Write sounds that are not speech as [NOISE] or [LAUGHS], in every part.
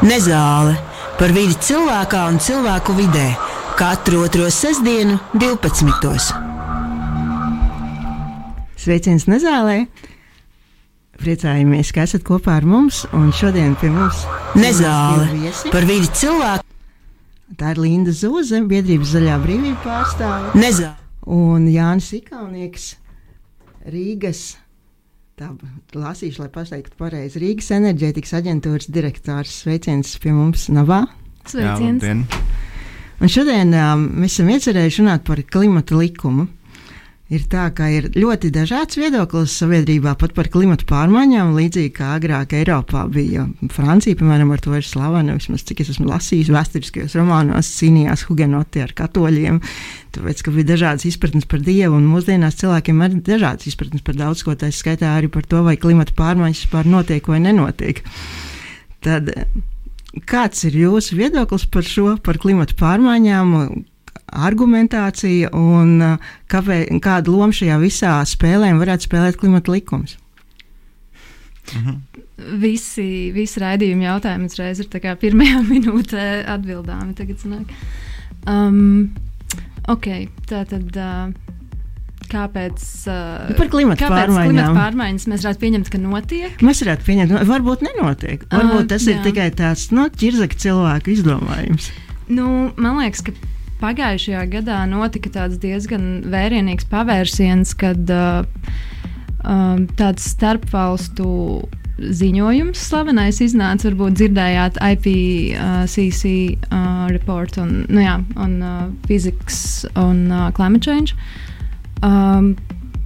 Nezāle par vidi cilvēkā un cilvēku vidē katru otro sestdienu, 12. Sveiciens Nezālē! Priecājamies, ka esat kopā ar mums. Un šodien pie mums Nezāle par vidi cilvēku. Tā ir Linda Zūze, biedrības zaļā brīvība pārstāve. Nezāle. Un Jānis Ikaunieks, Rīgas. Tā lasīšu, lai pateiktu pareizi. Rīgas enerģētikas aģentūras direktors. Sveiciens pie mums Navā. Sveiciens! labdien. Un šodien um, mēs esam iecerējuši runāt par klimata likumu. Ir tā, ka ir ļoti dažāds viedoklis sabiedrībā pat par klimatu pārmaiņām, līdzīgi kā agrāk Eiropā bija. Francija, piemēram, ar to ir slavena. Vismaz cik es esmu lasījis vēsturiskajos romānos, cīnījās hugenoti ar katoļiem. Tāpēc, ka bija dažādas izpratnes par dievu, un mūsdienās cilvēkiem ir dažādas izpratnes par daudz ko, tā skaitā arī par to, vai klimata pārmaiņas vispār notiek vai nenotiek. Tad, Kāds ir jūsu viedoklis par šo, par klimatu pārmaiņām, argumentācija un uh, kāpē, kādu lomu šajā visā spēlē varētu spēlēt klimata likums? Visi, visi raidījumi jautājumi uzreiz ir pirmajā [LAUGHS] minūtē atbildāmi. Tagad sanāk. Um, ok, tā tad. Uh, Kāpēc, uh, Nu, par klimata kāpēc pārmaiņām. klimata pārmaiņas mēs varētu pieņemt, ka notiek? Mēs varētu pieņemt, nu, varbūt nenotiek. Varbūt tas ir jā. tikai tāds no, ķirzaka cilvēka izdomājums. Nu, man liekas, ka pagājušajā gadā notika tāds diezgan vērienīgs pavērsiens, kad uh, um, tāds starpvalstu ziņojums, slavenais, iznāca. Varbūt dzirdējāt IPCC uh, report un, nu jā, un uh, physics un uh, climate change. Um,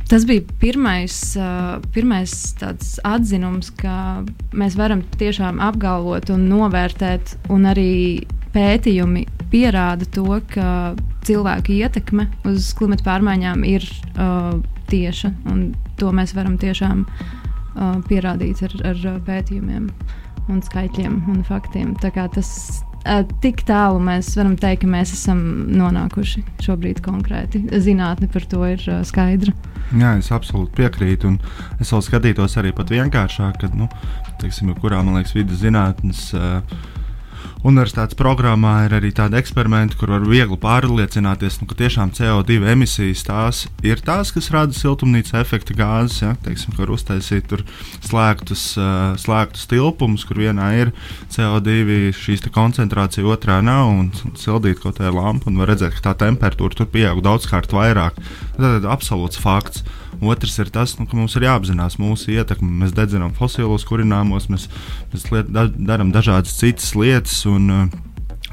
Tas bija pirmais, uh, pirmais tāds atzinums, ka mēs varam tiešām apgalvot un novērtēt, un arī pētījumi pierāda to, ka cilvēku ietekme uz klimata pārmaiņām ir uh, tieša, to mēs varam tiešām uh, pierādīt ar, ar uh, pētījumiem, un skaitļiem un faktiem. Tas uh, tik tālu mēs varam teikt, ka mēs esam nonākuši šobrīd konkrēti. Zinātne par to ir uh, skaidra. Jā, es absolūti piekrītu. Es vēl skatītos arī pat vienkāršāk, kad, nu, teiksim, kurā, man liekas, vidus zinātnes. Uh, Universitātes programmā ir arī tādi eksperimenti, kur var viegli pārliecināties, nu, ka tiešām CO2 emisijas tās ir tās, kas rada siltumnīca efekta gāzes. Ja? Teiksim, var uztaisīt slēgtus, uh, slēgtus tilpumus, kur vienā ir CO2 šīs koncentrācija, otrā nav, un sildīt kaut kādā lampu, un var redzēt, ka tā temperatūra tur pieaug daudzkārt vairāk. Tas ir absolūts fakts. Otrs ir tas, nu, ka mums ir jāapzinās mūsu ietekme. Mēs dedzinām fosilos kurināmos, mēs, mēs liet, da, darām dažādas citas lietas. Un, uh,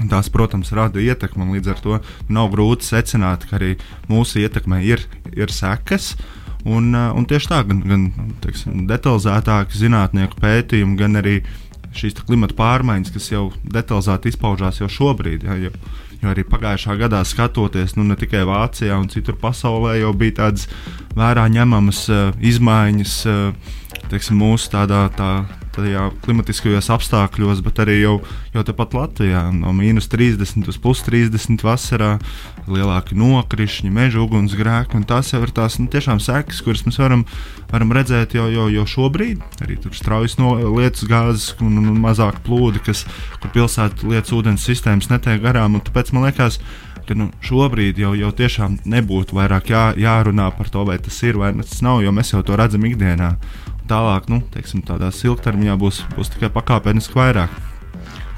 Tās, protams, rada ietekmi, un līdz ar to nav grūti secināt, ka arī mūsu ietekmē ir, ir sekas. Un, uh, un tieši tā, gan, gan teiksim, detalizētāki zinātnieku pētījumi, gan arī šīs klimata pārmaiņas, kas jau detalizēti izpaužās jau šobrīd. Ja, jo, jo arī pagājušā gadā skatoties, nu, ne tikai Vācijā, un citur pasaulē jau bija tādas vērā ņemamas uh, izmaiņas uh, teiksim, mūsu tādā, tā, tajā klimatiskajos apstākļos, bet arī jau, jau tepat Latvijā no mīnus 30 uz plus 30 vasarā lielāki nokrišņi, meža ugunsgrēki. un Tās jau ir tās nu, tiešām sekas, kuras mēs varam, varam redzēt jau, jau, jau šobrīd. Arī tur straujas no lietus gāzes un, un, un mazāk plūdi, kas, kur pilsētu lietas ūdens sistēmas netiek garām. Tāpēc man liekas, ka nu, šobrīd jau, jau tiešām nebūtu vairāk jā, jārunā par to, vai tas ir vai tas nav, jo mēs jau to redzam ikdienā. Tālāk, nu, teiksim, tādā ilgtermiņā būs, būs tikai pakāpeniski vairāk.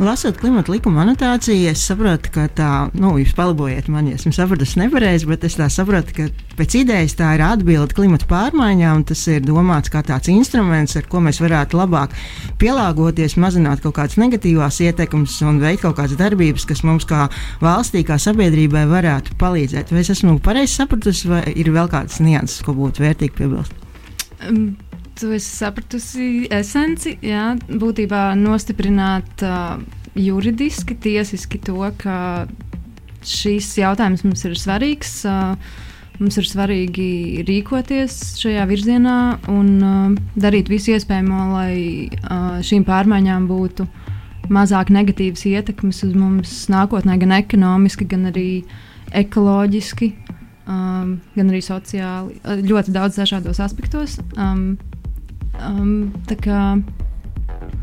Lasot klimata likuma anotāciju, es saprotu, ka tā, nu, jūs palabojiet man, ja esmu sapratusi nepareizi, bet es tā saprotu, ka pēc idejas tā ir atbilde klimata pārmaiņām, un tas ir domāts kā tāds instruments, ar ko mēs varētu labāk pielāgoties, mazināt kaut kādas negatīvās ietekmes un veikt kaut kādas darbības, kas mums kā valstī, kā sabiedrībai varētu palīdzēt. Vai es esmu pareizi sapratusi, vai ir vēl kādas nianses, ko būtu vērtīgi piebilst? Um, tu esi sapratusi esenci, jā, būtībā nostiprināt uh, juridiski, tiesiski to, ka šīs jautājums mums ir svarīgs. Uh, mums ir svarīgi rīkoties šajā virzienā un uh, darīt visu iespējamo, lai uh, šīm pārmaiņām būtu mazāk negatīvas ietekmes uz mums nākotnē, gan ekonomiski, gan arī ekoloģiski, um, gan arī sociāli. Ļoti daudz dažādos aspektos. Um, um, kā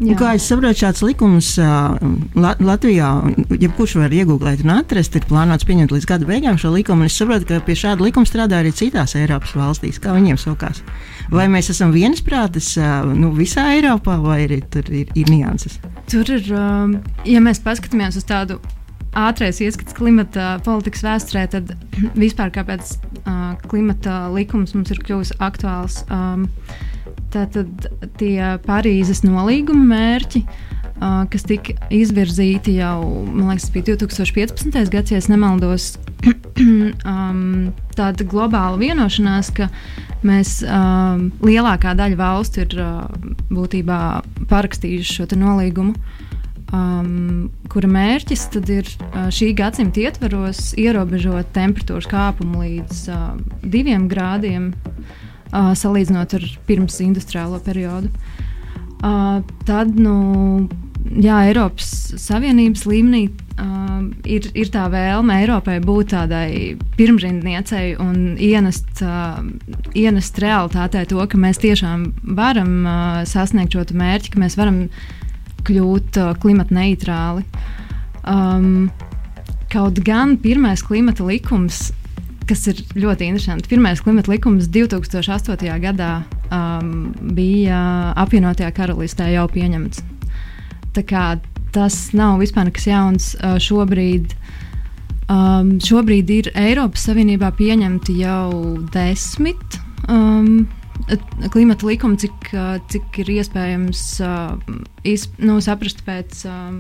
Jā. Kā es saprotu, šāds likums uh, Latvijā, jebkurš var iegūglēt un atrast, ir plānots pieņemt līdz gada beigām šo likumu. Es saprotu, ka pie šāda likuma strādā arī citās Eiropas valstīs. Kā viņiem sokās? Vai mēs esam viensprātis uh, nu, visā Eiropā, vai arī tur ir, ir nianses? Tur ir, um, ja mēs paskatāmies uz tādu ātrais ieskats klimata politikas vēsturē, tad vispār kāpēc uh, klimata likums mums ir kļuvis aktuāls. Um, Tātad tie Parīzes nolīguma mērķi, kas tika izvirzīti jau, man liekas, bija 2015. gads, ja nemaldos, [CLEARS THROAT] tāda globāla vienošanās, ka mēs lielākā daļa valstu ir būtībā parakstījuši šo nolīgumu. Um, kura mērķis ir uh, šī gadsimta ietvaros ierobežot temperatūras kāpumu līdz uh, diviem grādiem. Uh, salīdzinot ar pirms industriālo periodu. Uh, tad, nu, jā, Eiropas Savienības līmenī uh, ir, ir tā vēlme Eiropai būt tādai pirmrindniecei un ienest, uh, ienest realitātē to, ka mēs tiešām varam uh, sasniegt šo mērķi, ka mēs varam kļūt uh, klimata neitrāli. Um, kaut gan pirmais klimata likums kas ir ļoti interesanti. Pirmais klimata likums 2008. gadā um, bija apvienotajā karalistē jau pieņemts. Tas nav vispār nekas jauns. Uh, šobrīd, um, šobrīd ir Eiropas Savienībā pieņemti jau desmit. Um, Klimata likumi, cik, uh, cik ir iespējams uh, iz, nu, saprast pēc uh,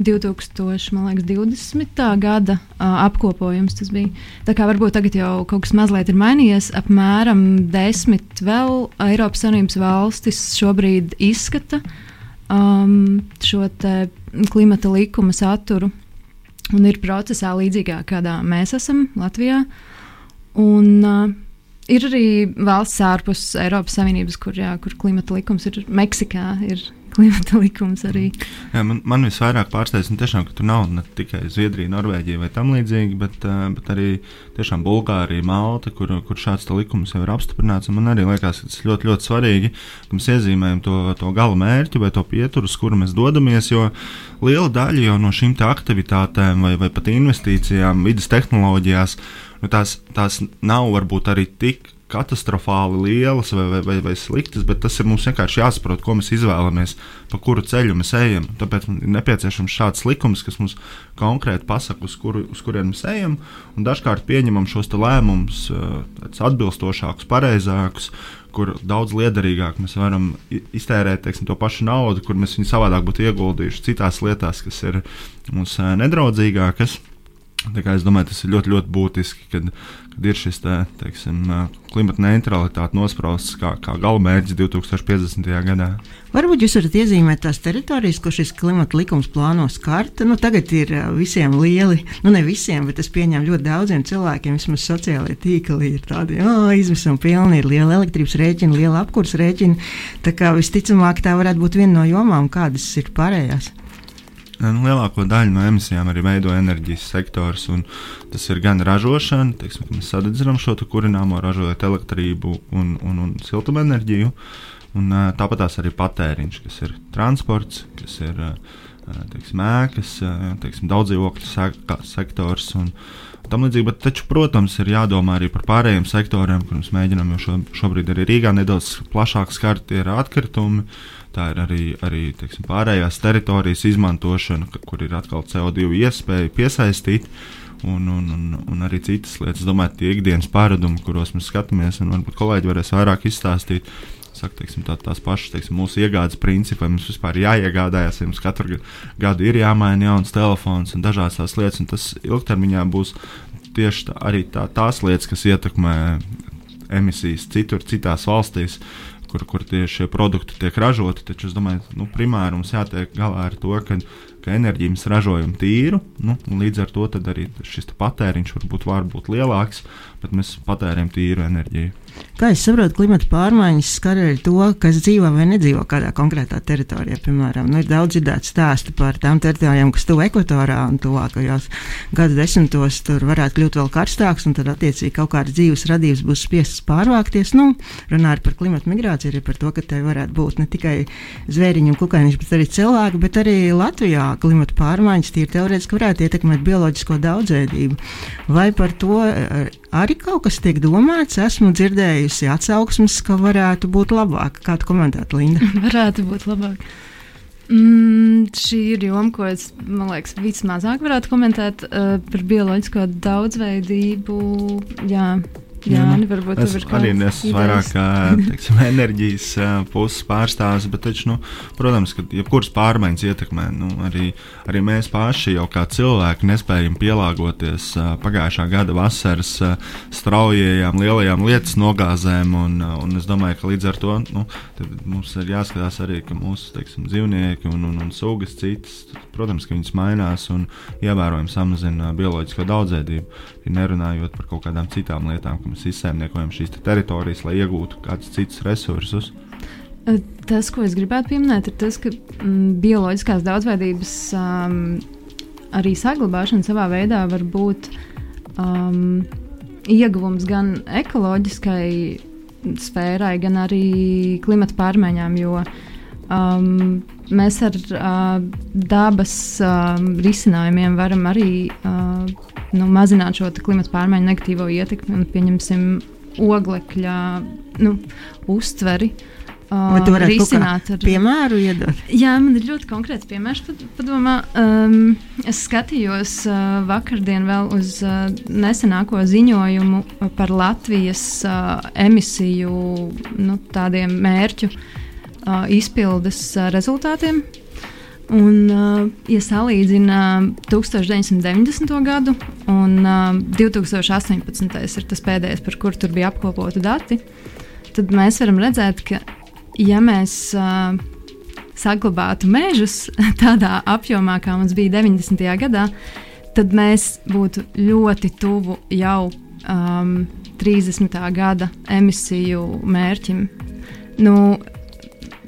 2020. gada apkopojums tas bija. Tā kā varbūt tagad jau kaut kas mazliet ir mainījies. Apmēram desmit vēl Eiropas Savienības valstis šobrīd izskata um, šo klimata likuma saturu un ir procesā līdzīgā, kādā mēs esam Latvijā. Un, uh, ir arī valsts ārpus Eiropas Savienības, kur, jā, kur klimata likums ir Meksikā. Ir klimata likums arī. Jā, man, man visvairāk pārsteidz, nu, tiešām, ka tur nav ne tikai Zviedrija, Norvēģija vai tam līdzīgi, bet, bet arī tiešām Bulgārija, Malta, kur, kur šāds likums jau ir apstiprināts. Man arī liekas, ka tas ļoti, ļoti svarīgi, ka mēs iezīmējam to, to gala mērķi vai to pieturu, uz kuru mēs dodamies, jo liela daļa no šīm aktivitātēm vai, vai pat investīcijām vidas tehnoloģijās, nu, tās, tās nav varbūt arī tik katastrofāli lielas vai, vai, vai, vai sliktas, bet tas ir mums vienkārši jāsaprot, ko mēs izvēlamies, pa kuru ceļu mēs ejam. Tāpēc ir nepieciešams šāds likums, kas mums konkrēti pasaka, uz, kuru, uz kurien mēs ejam, un dažkārt pieņemam šos lēmumus atbilstošākus, pareizākus. Kur daudz liederīgāk mēs varam iztērēt teiksim, to pašu naudu, kur mēs viņu savādāk būtu ieguldījuši citās lietās, kas ir mums nedraudzīgākas. Es domāju, tas ir ļoti, ļoti būtiski, kad, kad ir šis te, teiksim, klimata neutralitāte nosprausts kā, kā galamērķis 2050. gadā. Varbūt jūs varat iezīmēt tās teritorijas, ko šis klimata likums plāno skart. Nu, tagad ir visiem lieli, nu ne visiem, bet es pieņemu ļoti daudziem cilvēkiem, vismaz sociālajie tīkli ir tādi, oh, izmisumi pilni, ir liela elektrības rēķina, liela apkurs rēķina. Tā kā visticamāk tā varētu būt viena no jomām, kādas ir pārējās. Nu, lielāko daļu no emisijām arī veido enerģijas sektors. Tas ir gan ražošana, teiksim, mēs sadedzinām šo kurināmo, ražojot elektrību un, un, un siltumenerģiju. Un, tāpat tās arī patēriņš, kas ir transports, kas ir teiksim, ēkas, teiksim, daudz dzīvokļu sektors. Un, tam līdzīgi. Bet, taču, protams, ir jādomā arī par pārējiem sektoriem, kurus mēģinām jau šo, šobrīd arī Rīgā nedaudz plašāk skart, ir atkritumi. Tā ir arī, arī teiksim, pārējās teritorijas izmantošana, kur ir atkal CO2 iespēja piesaistīt. Un, un, un, un arī citas lietas. Domāju, tie ikdienas pārādumi, kuros mēs skatāmies, un varbūt kolēģi varēs vairāk izstāstīt. Saka, teiksim, tā, tās pašas teiksim, mūsu iegādes principi, vai mums vispār jāiegādājas, ja mums katru gadu ir jāmaina jauns telefons un dažādas tās lietas. Tas ilgtermiņā būs tieši tā, arī tā, tās lietas, kas ietekmē emisijas citur, citās valstīs. Kur, kur tieši šie produkti tiek ražoti. Taču es domāju, ka nu, primāri mums jātiek galā ar to, ka ka enerģiju mēs ražojam tīru, nu, līdz ar to arī šis patēriņš varbūt var būt lielāks, bet mēs patērējam tīru enerģiju. Kā es saprotu, klimata pārmaiņas skar arī to, kas dzīvo vai nedzīvo kādā konkrētā teritorijā. Piemēram, nu, ir daudz dzirdēts stāstu par tām teritorijām, kas tuvu ekvatorā un tuvākajos gadu desmitos tur varētu kļūt vēl karstāks, un tad attiecīgi kaut kādas dzīves radības būs spiestas pārvākties. Nu, runājot par klimata migrāciju, arī par to, ka te varētu būt ne tikai zvēriņu un kukaiņš, bet arī cilvēki, bet arī Latvijā klimata pārmaiņas tīri teorētiski varētu ietekmēt bioloģisko daudzveidību. Vai par to eh, arī kaut kas tiek domāts? Esmu dzirdējusi atsauksmes, ka varētu būt labāk. Kā tu komentētu, Linda? [LAUGHS] varētu būt labāk. Mm, šī ir joma, ko es, liekas, vismazāk varētu komentēt uh, par bioloģisko daudzveidību. Jā, Jā, nu, varbūt ir arī nesu vairāk teiksim, enerģijas puses pārstāvis, bet, taču, nu, protams, ka jebkuras pārmaiņas ietekmē. Nu, arī, arī mēs paši jau kā cilvēki nespējam pielāgoties pagājušā gada vasaras straujajām, lielajām lietas nogāzēm, un, un es domāju, ka līdz ar to nu, mums ir jāskatās arī, ka mūsu teiksim, dzīvnieki un, un, un sugas citas, protams, ka viņas mainās un ievērojami samazina bioloģisko daudzveidību, nerunājot par kaut kādām citām lietām mēs izsaimniekojam šīs te teritorijas, lai iegūtu kādus citus resursus. Tas, ko es gribētu pieminēt, ir tas, ka mm, bioloģiskās daudzveidības um, arī saglabāšana savā veidā var būt um, ieguvums gan ekoloģiskai sfērai, gan arī klimata pārmaiņām, jo um, mēs ar uh, dabas uh, risinājumiem varam arī uh, nu, mazināt šo klimata pārmaiņu negatīvo ietekmi un pieņemsim oglekļa nu, uztveri. Uh, Vai risināt ar piemēru iedot? Jā, man ir ļoti konkrēts piemērs. Padomā, um, es skatījos uh, vakardien vēl uz uh, nesenāko ziņojumu par Latvijas uh, emisiju nu, tādiem mērķu uh, izpildes rezultātiem. Un, ja salīdzina 1990. gadu un uh, 2018. ir tas pēdējais, par kuru tur bija apkopoti dati, tad mēs varam redzēt, ka ja mēs saglabātu mežus [LAUGHS] tādā apjomā, kā mums bija 90. gadā, tad mēs būtu ļoti tuvu jau um, 30. gada emisiju mērķim. Nu,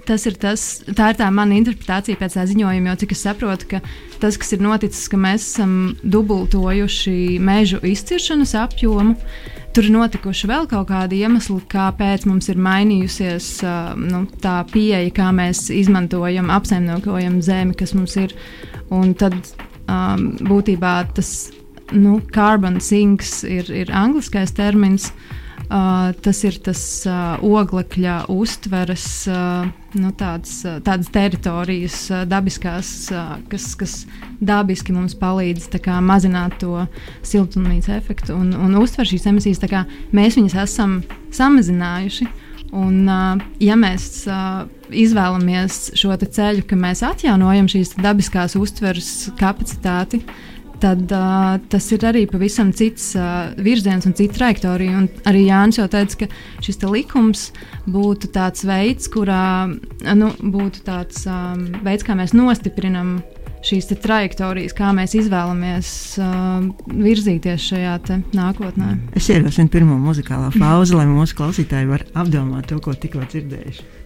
tas ir tas, tā ir tā mana interpretācija pēc tā ziņojuma, jo cik es saprotu, ka tas, kas ir noticis, ka mēs esam dubultojuši mežu izciršanas apjomu. Tur ir notikuši vēl kaut kādi iemesli, kāpēc mums ir mainījusies uh, nu, tā pieeja, kā mēs izmantojam, apsaimniekojam zemi, kas mums ir. Un tad um, būtībā tas nu, carbon sinks ir, ir angliskais termins. Uh, tas ir tas oglekļa uztveres, nu, tāds, tādas teritorijas, dabiskās, kas, kas dabiski mums palīdz kā, mazināt to siltumnīca efektu un, un uztver šīs emisijas. Kā, mēs viņas esam samazinājuši. Un, ja mēs izvēlamies šo ceļu, ka mēs atjaunojam šīs dabiskās uztveres kapacitāti, tad uh, tas ir arī pavisam cits uh, virziens un cita trajektorija. Un arī Jānis jau teica, ka šis likums būtu tāds veids, kurā nu, būtu tāds um, veids, kā mēs nostiprinam šīs trajektorijas, kā mēs izvēlamies uh, virzīties šajā nākotnē. Es ierosinu pirmo muzikālā pauzi, lai mūsu klausītāji var apdomāt to, ko tikko dzirdējuši.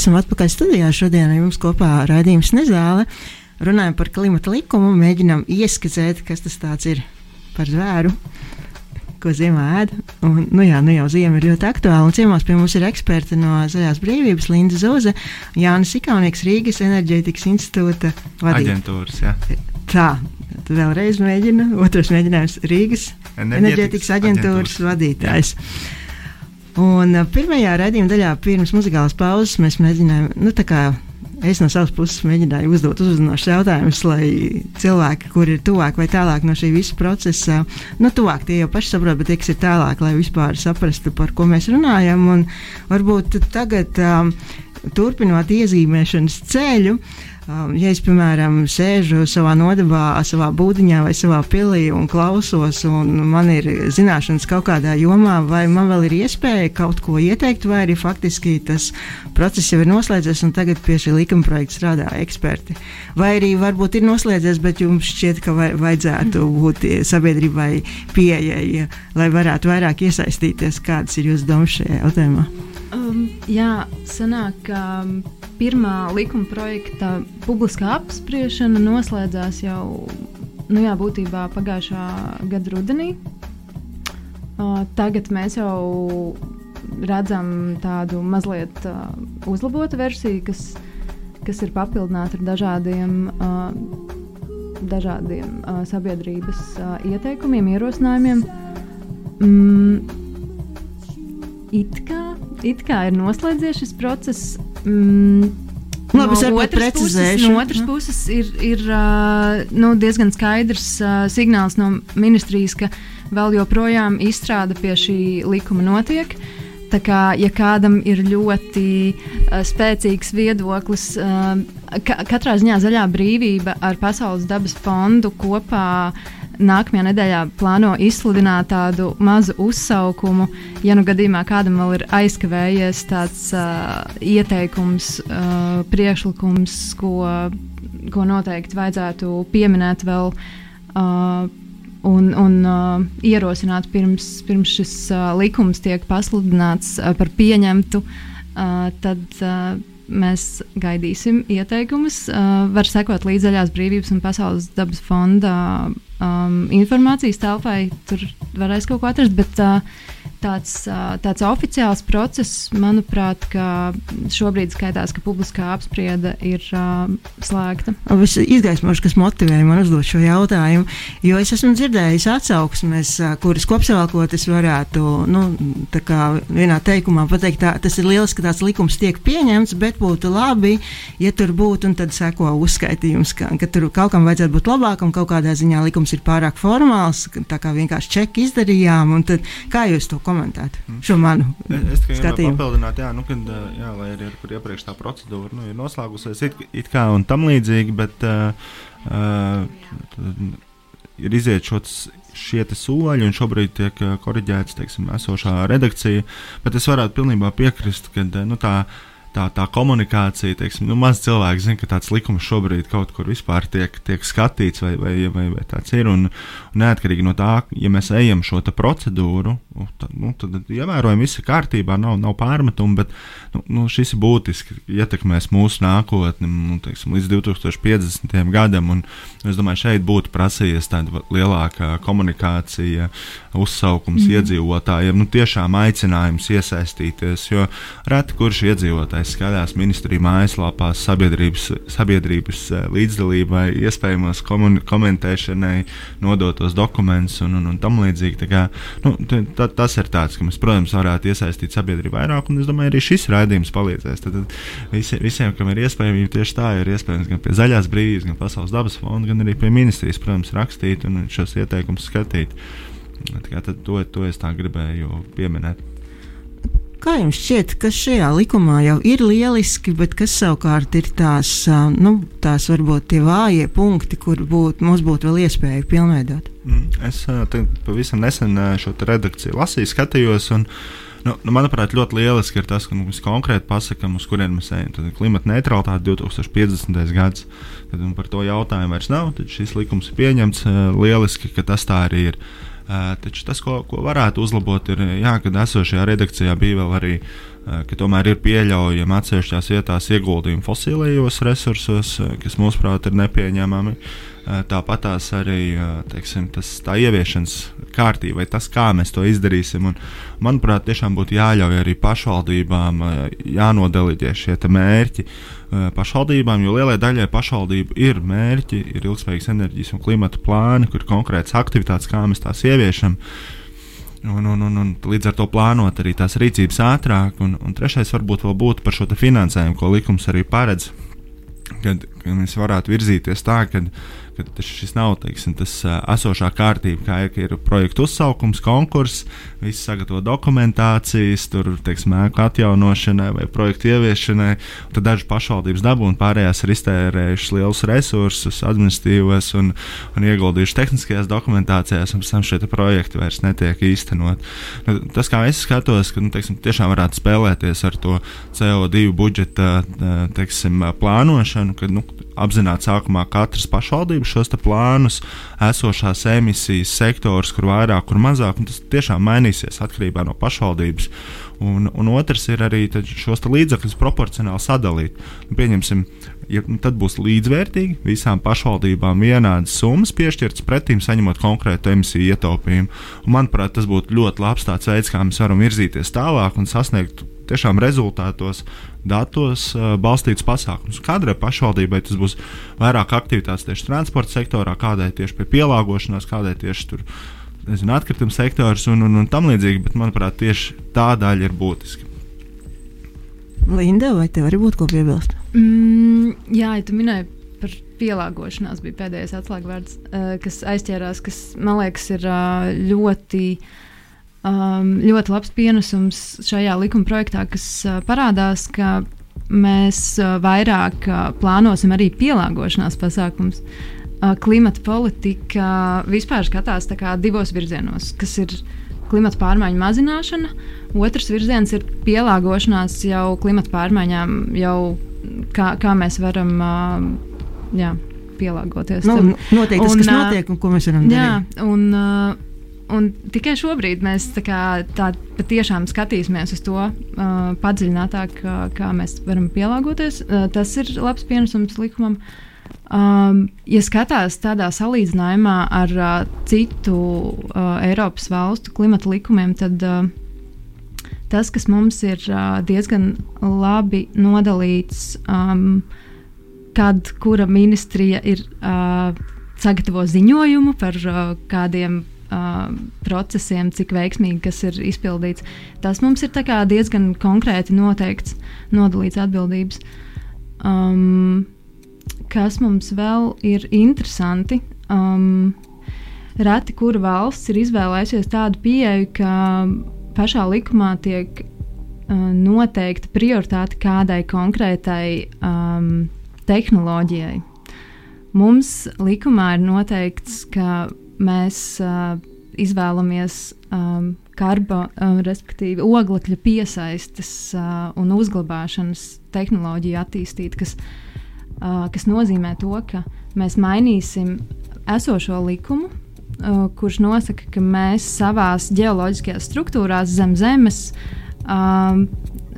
Esam atpakaļ studijā. Šodien ar jums kopā raidījums Nezāle. Runājam par klimata likumu, mēģinām ieskicēt, kas tas ir par zvēru, ko ziemā ēd. Un, nu jā, nu jau ziema ir ļoti aktuāla. Un ciemos pie mums ir eksperti no Zaļās brīvības, Linda Zoze, Jānis Ikaunieks, Rīgas enerģētikas institūta vadītājs. Aģentūras, jā. Tā, tad vēlreiz mēģina, otrs mēģinājums Rīgas enerģētikas aģentūras vadītājs. Un uh, pirmajā raidījuma daļā, pirms muzikālas pauzes, mēs mēģinājām, nu, tā kā es no savas puses mēģināju uzdot uzzinošus jautājumus, lai cilvēki, kur ir tuvāk vai tālāk no šī visa procesa, nu, tuvāk tie jau paši saprot, bet tie, kas ir tālāk, lai vispār saprastu, par ko mēs runājam. Un varbūt tagad, um, turpinot iezīmēšanas ceļu, um, ja es, piemēram, sēžu savā nodabā, savā būdiņā vai savā pilī un klausos, un man ir zināšanas kaut kādā jomā, vai man vēl ir iespēja kaut ko ieteikt, vai arī faktiski tas process jau ir noslēdzies, un tagad pie šī likuma projekta strādā eksperti. Vai arī varbūt ir noslēdzies, bet jums šķiet, ka vai, vajadzētu būt sabiedrībai pieejai, lai varētu vairāk iesaistīties. Kādas ir jūsu domas šajā jautājumā? Um, jā, sanāk, um, pirmā likuma projekta publiskā apspriešana noslēdzās jau nu jā, būtībā pagājušā gada rudenī. Uh, tagad mēs jau redzam tādu mazliet uh, uzlabotu versiju, kas, kas ir papildināta ar dažādiem, uh, dažādiem uh, sabiedrības uh, ieteikumiem, ierosinājumiem. Mm, it kā, it kā ir noslēdzies šis process. Mm, Labi, no otras puses, no otras puses ir, ir uh, nu, diezgan skaidrs uh, signāls no ministrijas, ka vēl joprojām izstrāde pie šī likuma notiek. Tā kā, ja kādam ir ļoti uh, spēcīgs viedoklis, uh, ka, katrā ziņā zaļā brīvība ar Pasaules dabas fondu kopā nākamajā nedēļā plāno izsludināt tādu mazu uzsaukumu. Ja nu gadījumā kādam vēl ir aizkavējies tāds uh, ieteikums, uh, priekšlikums, ko, ko noteikti vajadzētu pieminēt vēl. Uh, un, un uh, ierosināt pirms, pirms šis uh, likums tiek pasludināts uh, par pieņemtu, uh, tad uh, mēs gaidīsim ieteikumus. Uh, var sekot līdz Zaļās brīvības un Pasaules dabas fonda um, informācijas telpai. Tur varēs kaut ko atrast, bet uh, tāds, tāds oficiāls process, manuprāt, ka šobrīd skaitās, ka publiskā apspriede ir uh, slēgta. Es izgaismošu, kas motivēja man uzdot šo jautājumu, jo es esmu dzirdējis atsauksmes, kuras kopsavilkot es varētu nu, vienā teikumā pateikt, tā, tas ir lieliski, ka tāds likums tiek pieņemts, bet būtu labi, ja tur būtu un tad seko uzskaitījums, ka, ka tur kaut kam vajadzētu būt labākam, kaut kādā ziņā likums ir pārāk formāls, tā kā vienkārši čeki izdarījām, un tad kā jūs to komentētu? Šo manu Es, es skatījumu. papildināt, jā, nu, kad, ā, jā, lai arī kur iepriekš tā procedūra nu, ir noslēgusies, it, it kā un tam līdzīgi, bet uh, uh, ir iziet šos, šie soļi, un šobrīd tiek koriģēts teiksim, esošā redakcija. Bet es varētu pilnībā piekrist, ka nu, tā, tā, tā komunikācija, teiksim, nu, maz cilvēki zina, ka tāds likums šobrīd kaut kur vispār tiek, tiek skatīts, vai, vai, vai, vai tāds ir. Un, un neatkarīgi no tā, ja mēs ejam šo procedūru, nu, tad, nu, tad ievērojam, viss ir kārtībā, nav, nav pārmetumu, bet nu, nu, šis ir būtiski ietekmēs mūsu nākotni nu, teiksim, līdz 2050. gadam. Un, es domāju, šeit būtu prasījies tāda lielāka komunikācija, uzsaukums mm. iedzīvotājiem, nu, tiešām aicinājums iesaistīties, jo reti kurš iedzīvotājs skatās ministriju mājaslapās sabiedrības, sabiedrības eh, līdzdalībai, iespējamos komentēšanai, nodotos dokumentus un, un, un tam līdzīgi. Tā kā, nu, t- ta, tas ir tāds, ka mēs, protams, varētu iesaistīt sabiedrību vairāk, un es domāju, arī šis raidījums palīdzēs. Tad, tad visi, visiem, kam ir iespējams, tieši tā ir iespējams gan pie zaļās brīvības, gan Pasaules dabas fonda, gan arī pie ministrijas, protams, rakstīt un šos ieteikumus skatīt. Tā kā tad to, to es tā gribēju pieminēt. Kā jums šķiet, kas šajā likumā jau ir lieliski, bet kas savukārt ir tās, nu, tās varbūt tie vājie punkti, kur būt, mums būtu vēl iespēja pilnveidot? Mm. Es pavisam nesen šo redakciju lasīju, skatījos. Un, Nu, nu, manuprāt, ļoti lieliski ir tas, ka nu, mēs konkrēti pasakām, uz kurien mēs ejam. Tad klimata neutralitāte 2050. gads. Tad nu, par to jautājumu vairs nav. Tad šis likums ir pieņemts. Lieliski, ka tas tā arī ir. Taču tas, ko, ko varētu uzlabot, ir, jā, kad esošajā redakcijā bija vēl arī, ka tomēr ir pieļaujami atsevišķās vietās ieguldījumi fosilējos resursos, uh, kas mūsuprāt ir nepieņemami. Tāpat tās arī teiksim, tas, tā ieviešanas kārtība, vai tas, kā mēs to izdarīsim. Un, manuprāt, tiešām būtu jāļauj arī pašvaldībām jānodeliģē šie mērķi. Uh, Eh, pašvaldībām, jo lielai daļai pašvaldību ir mērķi, ir ilgspējīgas enerģijas un klimata plāni, kur konkrētas aktivitātes, kā mēs tās ieviešam. Un, un, un, un līdz ar to plānot arī tās rīcības ātrāk. Un, un trešais varbūt vēl būtu par šo finansējumu, ko likums arī paredz. Kad, kad mēs varētu virzīties tā, ka ka šis nav teiksim, tas esošā kārtība, kā ir, ir projekta uzsaukums, konkurss, visi sagatavo dokumentācijas, tur teiksim, ēku atjaunošanai vai projektu ieviešanai. Tad dažas pašvaldības dabū un pārējās ir iztērējušas lielus resursus, administratīvos un, un ieguldījušas tehniskajās dokumentācijās, un pēc tam šie projekti vairs netiek īstenot. Nu, tas, kā es skatos, ka nu, teiksim, tiešām varētu spēlēties ar to CO2 budžeta teiksim, plānošanu, kad nu, apzināti sākumā katras pašvaldības šos plānus, esošās emisijas sektors, kur vairāk, kur mazāk, un tas tiešām mainīsies atkarībā no pašvaldības. Un, un otrs ir arī šos līdzekļus proporcionāli sadalīt. Nu, pieņemsim, ja, nu, tad būs līdzvērtīgi visām pašvaldībām vienādas summas piešķirtas pretīm, saņemot konkrētu emisiju ietaupījumu. Un, manuprāt, tas būtu ļoti labs veids, kā mēs varam virzīties tālāk un sasniegt tiešām rezultātos, datos uh, balstīts pasākums. Kādrai pašvaldībai tas būs vairāk aktivitātes tieši transporta sektorā, kādai tieši pie pielāgošanās, kādai tieši tur. Nezinu, atkrituma sektors un, un, un tam līdzīgi, bet manuprāt, tieši tā daļa ir būtiska. Linda, vai tev arī būtu ko piebilst? Mm, jā, ja tu minēji par pielāgošanās, bija pēdējais atslēgvārds, uh, kas aizķērās, kas man liekas ir uh, ļoti uh, ļoti labs pienesums šajā likuma projektā, kas uh, parādās, ka mēs uh, vairāk uh, plānosim arī pielāgošanās pasākums. Uh, klimata politika vispār skatās divos virzienos, kas ir klimata pārmaiņu mazināšana, otrs virziens ir pielāgošanās jau klimata pārmaiņām, jau kā, kā mēs varam jā, pielāgoties. Nu, noteikti tas, un, kas notiek un ko mēs varam darīt. Jā, un, uh, Un tikai šobrīd mēs tā kā, tā patiešām skatīsimies uz to uh, padziļinātāk, kā, kā mēs varam pielāgoties. Uh, tas ir labs pienesums likumam. Um, ja skatās tādā salīdzinājumā ar uh, citu uh, Eiropas valstu klimata likumiem, tad uh, tas, kas mums ir uh, diezgan labi nodalīts, um, kad kura ministrija ir uh, sagatavo ziņojumu par uh, kādiem uh, procesiem, cik veiksmīgi kas ir izpildīts. Tas mums ir diezgan konkrēti noteikts, nodalīts atbildības. Um, kas mums vēl ir interesanti? Um, Reti, kura valsts ir izvēlējusies tādu pieeju, ka pašā likumā tiek uh, noteikta prioritāte kādai konkrētai um, tehnoloģijai. Mums likumā ir noteikts, ka mēs uh, izvēlamies um, karbo, um, respektīvi oglekļa piesaistes uh, un uzglabāšanas tehnoloģiju attīstīt, kas, uh, kas nozīmē to, ka mēs mainīsim esošo likumu, uh, kurš nosaka, ka mēs savās geoloģiskajās struktūrās zem zemes um,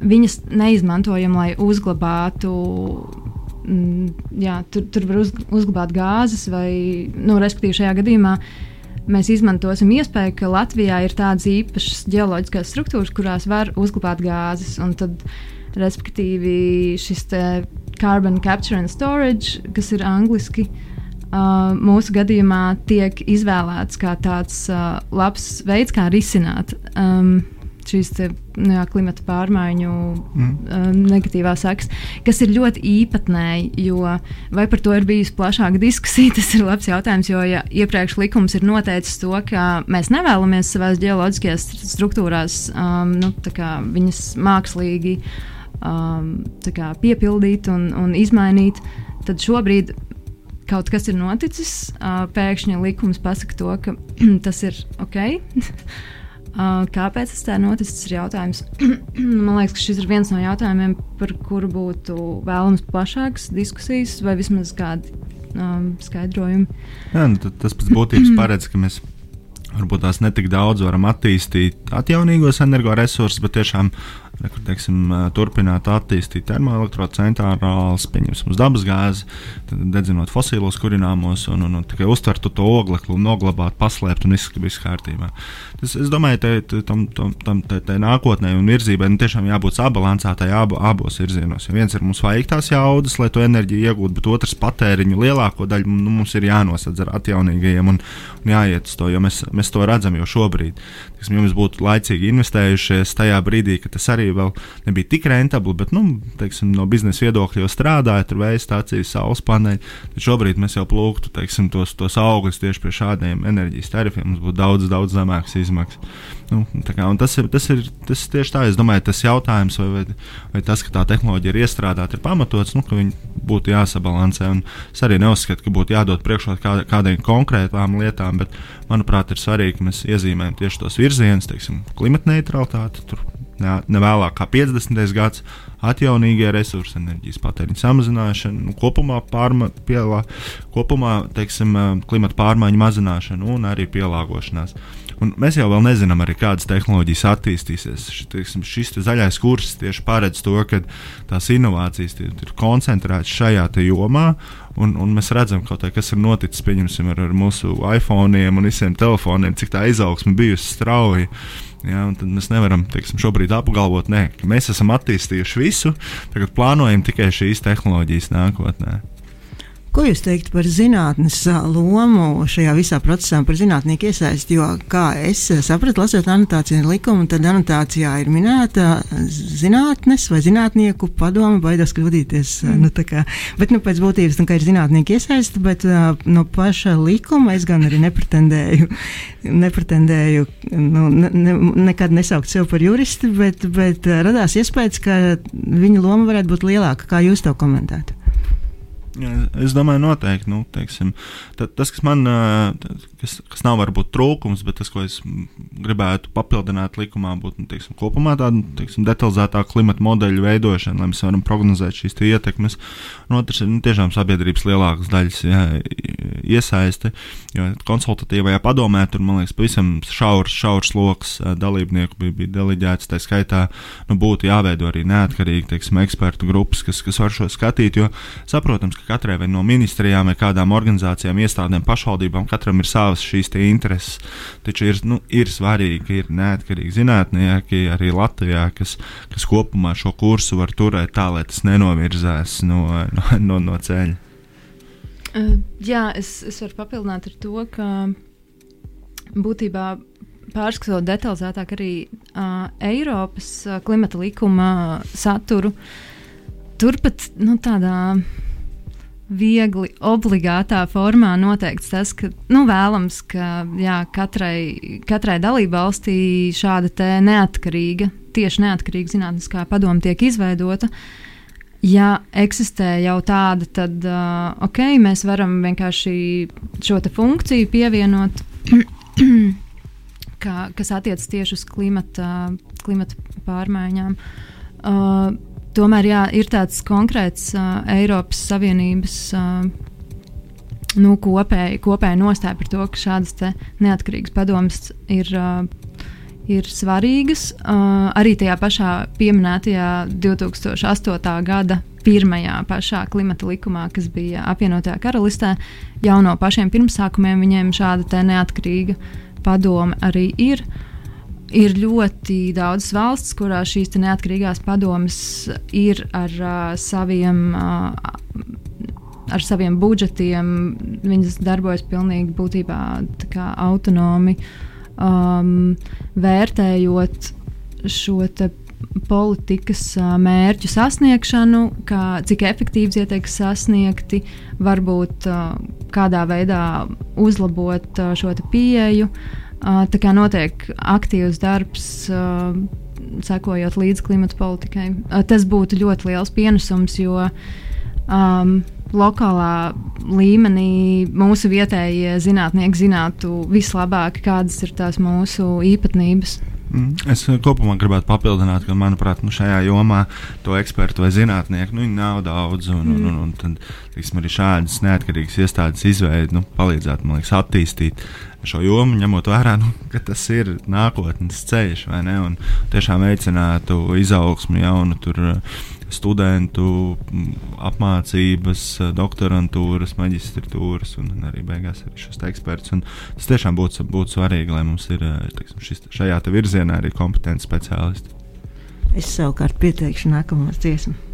viņas neizmantojam, lai uzglabātu jā, tur, tur var uz, uzglabāt gāzes, vai, nu, respektīvi, šajā gadījumā mēs izmantosim iespēju, ka Latvijā ir tādas īpašas geoloģiskās struktūras, kurās var uzglabāt gāzes. Tad, respektīvi, šis carbon capture and storage, kas ir angliski, uh, mūsu gadījumā tiek izvēlēts kā tāds uh, labs veids, kā risināt. Um, šīs te, nu jā, klimata pārmaiņu mm. negatīvās sekas, kas ir ļoti īpatnēji. Vai par to ir bijusi plašāka diskusija, [LAUGHS] tas ir labs jautājums. Jo ja iepriekš likums ir noteicis to, ka mēs nevēlamies savās geoloģiskajās struktūrās um, nu, viņas mākslīgi um, piepildīt un, un izmainīt, tad šobrīd kaut kas ir noticis. Pēkšņi likums pasaka to, ka [CLEARS THROAT] tas ir ok. [LAUGHS] Kāpēc tas tā noticis? Ir jautājums. [CLEARS THROAT] Man liekas, ka šis ir viens no jautājumiem, par kuru būtu vēlams plašākas diskusijas vai vismaz kādi um, skaidrojumi. Jā, nu, tas pēc būtības [CLEARS THROAT] paredz, ka mēs varbūt tās netik daudz varam attīstīt atjaunīgos energoresursus, bet tiešām kur, teiksim, turpināt attīstīt termoelektrocentrālus, pieņemsim dabasgāzi, dedzinot fosilos kurināmos un, un, un tikai uztvertu to oglekli, noglabāt, paslēpt un viss viss kārtībā. Tas, es domāju, ka tam, tam, tam tā, tā nākotnē un virzībai nu, tiešām jābūt sabalansētai abo, abos virzienos. Jo viens ir mums vajag tās jaudas, lai to enerģiju iegūtu, bet otrs patēriņu lielāko daļu nu, mums ir jānosadz ar atjaunīgajiem un, un jāiet uz to, jo mēs, mēs to redzam jau šobrīd. Tiksim, ja mēs būtu laicīgi investējušies tajā brīdī, kad tas arī vēl nebija tik rentabli, bet nu, teiksim, no biznesa viedokļa jau strādāja, tur vēja stācijas, saules paneļi. Tad šobrīd mēs jau plūktu teiksim, tos, tos augļus tieši pie šādiem enerģijas tarifiem. Mums būtu daudz, daudz zemākas izmaksas. Nu, kā, tas, ir, tas ir tas tieši tā, es domāju, tas jautājums, vai, vai, vai tas, ka tā tehnoloģija ir iestrādāta, ir pamatots, nu, ka viņi būtu jāsabalansē. Un es arī neuzskatu, ka būtu jādod priekšroku kā, kādai konkrētām lietām, bet manuprāt, ir svarīgi, ka mēs iezīmējam tieši tos virzienus, teiksim, klimata neutralitāti. Ne, ne vēlāk kā 50. gads, atjaunīgie resursi, enerģijas patēriņa samazināšana, nu, kopumā, pārma, pielā, kopumā teiksim, klimata pārmaiņu mazināšana un arī pielāgošanās. Un mēs jau nezinām, arī kādas tehnoloģijas attīstīsies. Šis, teiksim, šis te zaļais kurs tieši paredz to, ka tās inovācijas ir koncentrētas šajā jomā. Un, un mēs redzam, kā, kas ir noticis ar, ar mūsu iPhone un visiem telefoniem, cik tā izaugsme bijusi strauja. Ja, tad mēs nevaram teiksim, šobrīd apgalvot, ne, ka mēs esam attīstījuši visu, tagad plānojam tikai šīs tehnoloģijas nākotnē. Ko jūs teiktu par zinātnes lomu šajā visā procesā, par zinātnieku iesaisti? Jo, kā es sapratu, lasot anotāciju likumu, tad anotācijā ir minēta zinātnes vai zinātnieku padoma, baidās kļūdīties. Mm. Nu, kā, bet nu, pēc būtības nu, ir zinātnieki iesaisti, bet no paša likuma es gan arī nepretendēju, nepretendēju nu, ne, ne, nekad nesaukt sevi par juristi, bet, bet radās iespējas, ka viņa loma varētu būt lielāka. Kā jūs to komentētu? Es domāju, noteikti. Nu, teiksim, tas, kas man kas, kas nav varbūt trūkums, bet tas, ko es gribētu papildināt likumā, būtu nu, teiksim, kopumā tāda teiksim, detalizētāka klimata modeļa veidošana, lai mēs varam prognozēt šīs ietekmes. Un otrs ir nu, tiešām sabiedrības lielākas daļas jā, iesaiste, jo konsultatīvajā padomē tur, man liekas, pavisam šaurs, šaurs lokus dalībnieku bija, bija deleģēts. Tā skaitā nu, būtu jāveido arī neatkarīgi teiksim, ekspertu grupas, kas, kas var šo skatīt, jo saprotams, ka katrai no ministrijām vai kādām organizācijām, iestādēm, pašvaldībām katram ir savas šīs intereses. Taču ir, nu, ir svarīgi, ka ir neatkarīgi zinātnieki arī Latvijā, kas, kas kopumā šo kursu var turēt tā, lai tas nenovirzās no, no, no, no ceļa. Uh, jā, es, es varu papildināt ar to, ka būtībā pārskatot detalizētāk arī uh, Eiropas uh, klimata likuma saturu, turpat nu, tādā viegli obligātā formā noteikts tas, ka nu, vēlams, ka jā, katrai, katrai dalībvalstī šāda neatkarīga, tieši neatkarīga zinātniskā padoma tiek izveidota. Ja eksistē jau tāda, tad uh, ok, mēs varam vienkārši šo funkciju pievienot, [CLEARS THROAT] kā, kas attiecas tieši uz klimata, klimata pārmaiņām. Uh, tomēr jā, ir tāds konkrēts uh, Eiropas Savienības uh, nu, kopēji, kopēji nostāja par to, ka šādas neatkarīgas padomas ir. Uh, Ir svarīgas uh, arī tajā pašā pieminētajā 2008. gada pirmajā pašā klimata likumā, kas bija apvienotajā karalistē. Jau no pašiem pirmsākumiem viņiem šāda neatkarīga padome arī ir. Uh, Ir ļoti daudz valsts, kurās šīs neatkarīgās padomas ir ar uh, saviem. Uh, Ar saviem budžetiem viņas darbojas pilnīgi būtībā autonomi, um, vērtējot šo politikas mērķu sasniegšanu, kā, cik efektīvi tie tiek sasniegti, varbūt kādā veidā uzlabot šo pieeju. Uh, Tā kā notiek aktīvs darbs, sekojot līdzi klimata politikai. Tas būtu ļoti liels pienesums, jo um, lokālā līmenī mūsu vietējie zinātnieki zinātu vislabāk, kādas ir tās mūsu īpatnības. Mm, Es eh, kopumā gribētu papildināt, ka, manuprāt, nu, šajā jomā to ekspertu vai zinātnieku nu, nav daudz. Un, un, un, un tad, teiksim, arī šādas neatkarīgas iestādes izveide nu, palīdzētu liekas, attīstīt šo jomu, ņemot vērā, nu, ka tas ir nākotnes ceļš, vai ne? Un tiešām veicinātu izaugsmu jaunu tur, eh, studentu m, apmācības, eh, doktorantūras, maģistratūras un arī beigās arī šos ekspertus. Un Tas tiešām būtu, būtu svarīgi, lai mums ir eh, teiksim, šis, šajā virzienā arī kompetenti speciālisti. Es savukārt pieteikšu nākamos dziesmu.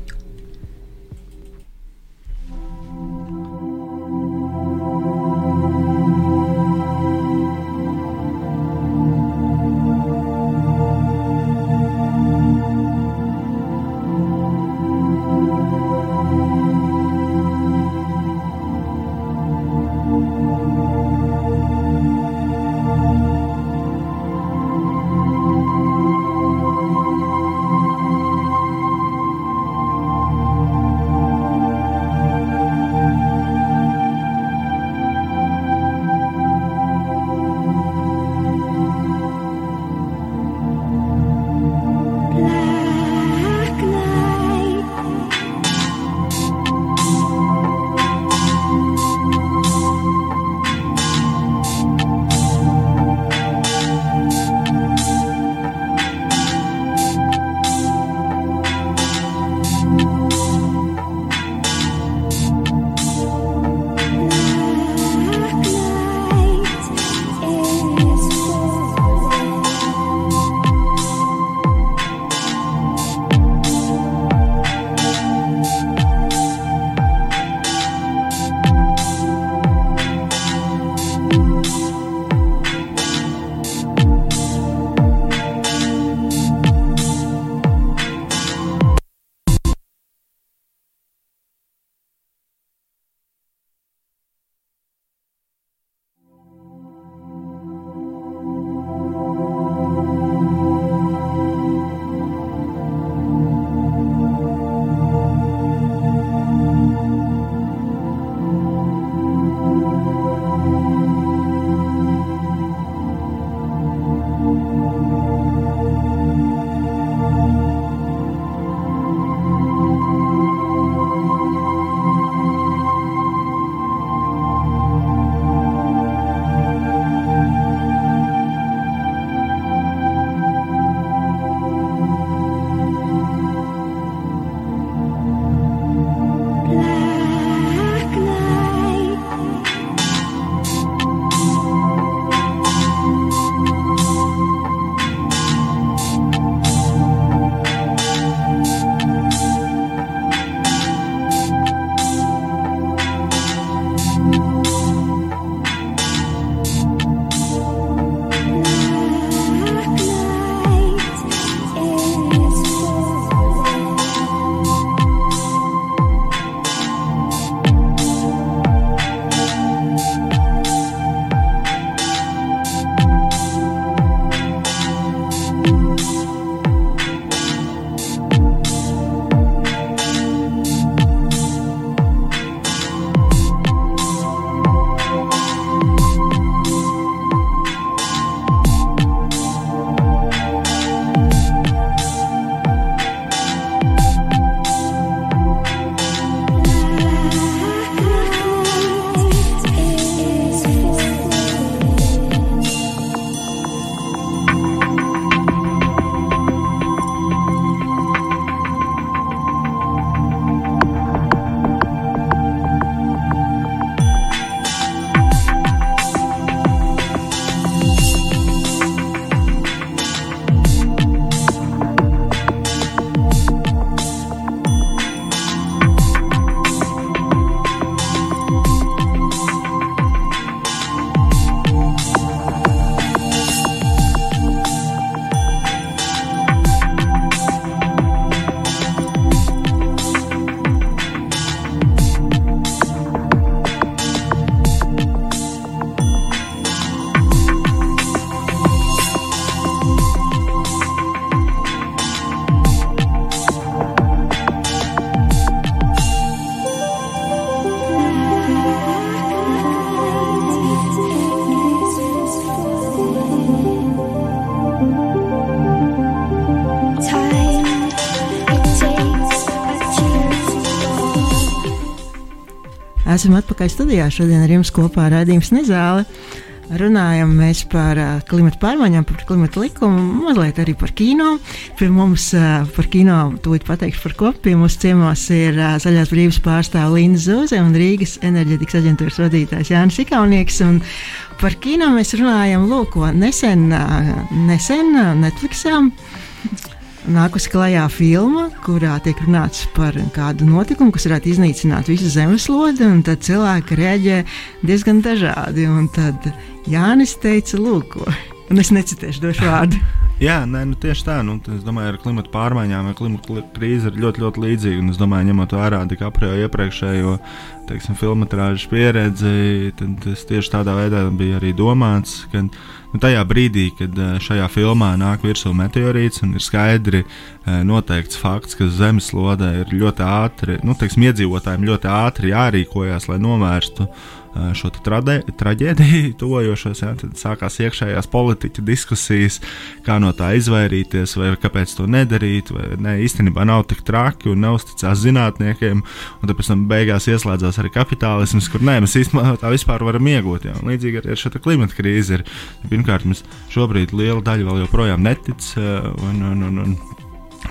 Atpakaļ studijā. Šodien ar jums kopā raidījums Nezāle. Runājam mēs par uh, klimatu pārmaiņām, par klimatu likumu, mazliet arī par kino. Pie mums uh, par kino tūlīt pateikšu par ko. Pie mums ciemos ir uh, Zaļās brīvības pārstāve Līna Zūze un Rīgas enerģetikas aģentūras vadītājs Jānis Ikaunieks. Un par kino mēs runājam, lūk, ko nesen, nesen uh, Netflixā nākusi klajā filma, kurā tiek runāts par kādu notikumu, kas varētu iznīcināt visu zemeslodi, un tad cilvēki reaģē diezgan dažādi. Un tad Jānis teica, lūk, un es necitēšu došu vārdu. Jā, nē, nu tieši tā. Nu, es domāju, ar klimatu pārmaiņām vai klimatu krīzi ir ļoti, ļoti līdzīga. Es domāju, ņemot vērā DiCaprio iepriekšējo filmu pieredzi, tad tas tieši tādā veidā bija arī domāts. Kad, nu, tajā brīdī, kad šajā filmā nāk virsū meteorīts un ir skaidri noteikts fakts, ka zemeslodē ir ļoti ātri, nu, teiksim, iedzīvotājiem ļoti ātri jārīkojas, lai novērstu uh, šo traģēdiju [LAUGHS] tuvojošos. Ja, tad sākās iekšējās politiķa diskusijas, kā no tā izvairīties, vai kāpēc to nedarīt. Vai, ne, īstenībā nav tik traki un neusticās zinātniekiem. Un tad pēc tam beigās ieslēdzās arī kapitālisms, kur nē, mēs īstenībā tā vispār varam iegūt. Ja. Līdzīgi arī ar šo klimata krīzi ir. Pirmkārt, mēs šobrīd liela daļa vēl joprojām netic. Un, un, un, un,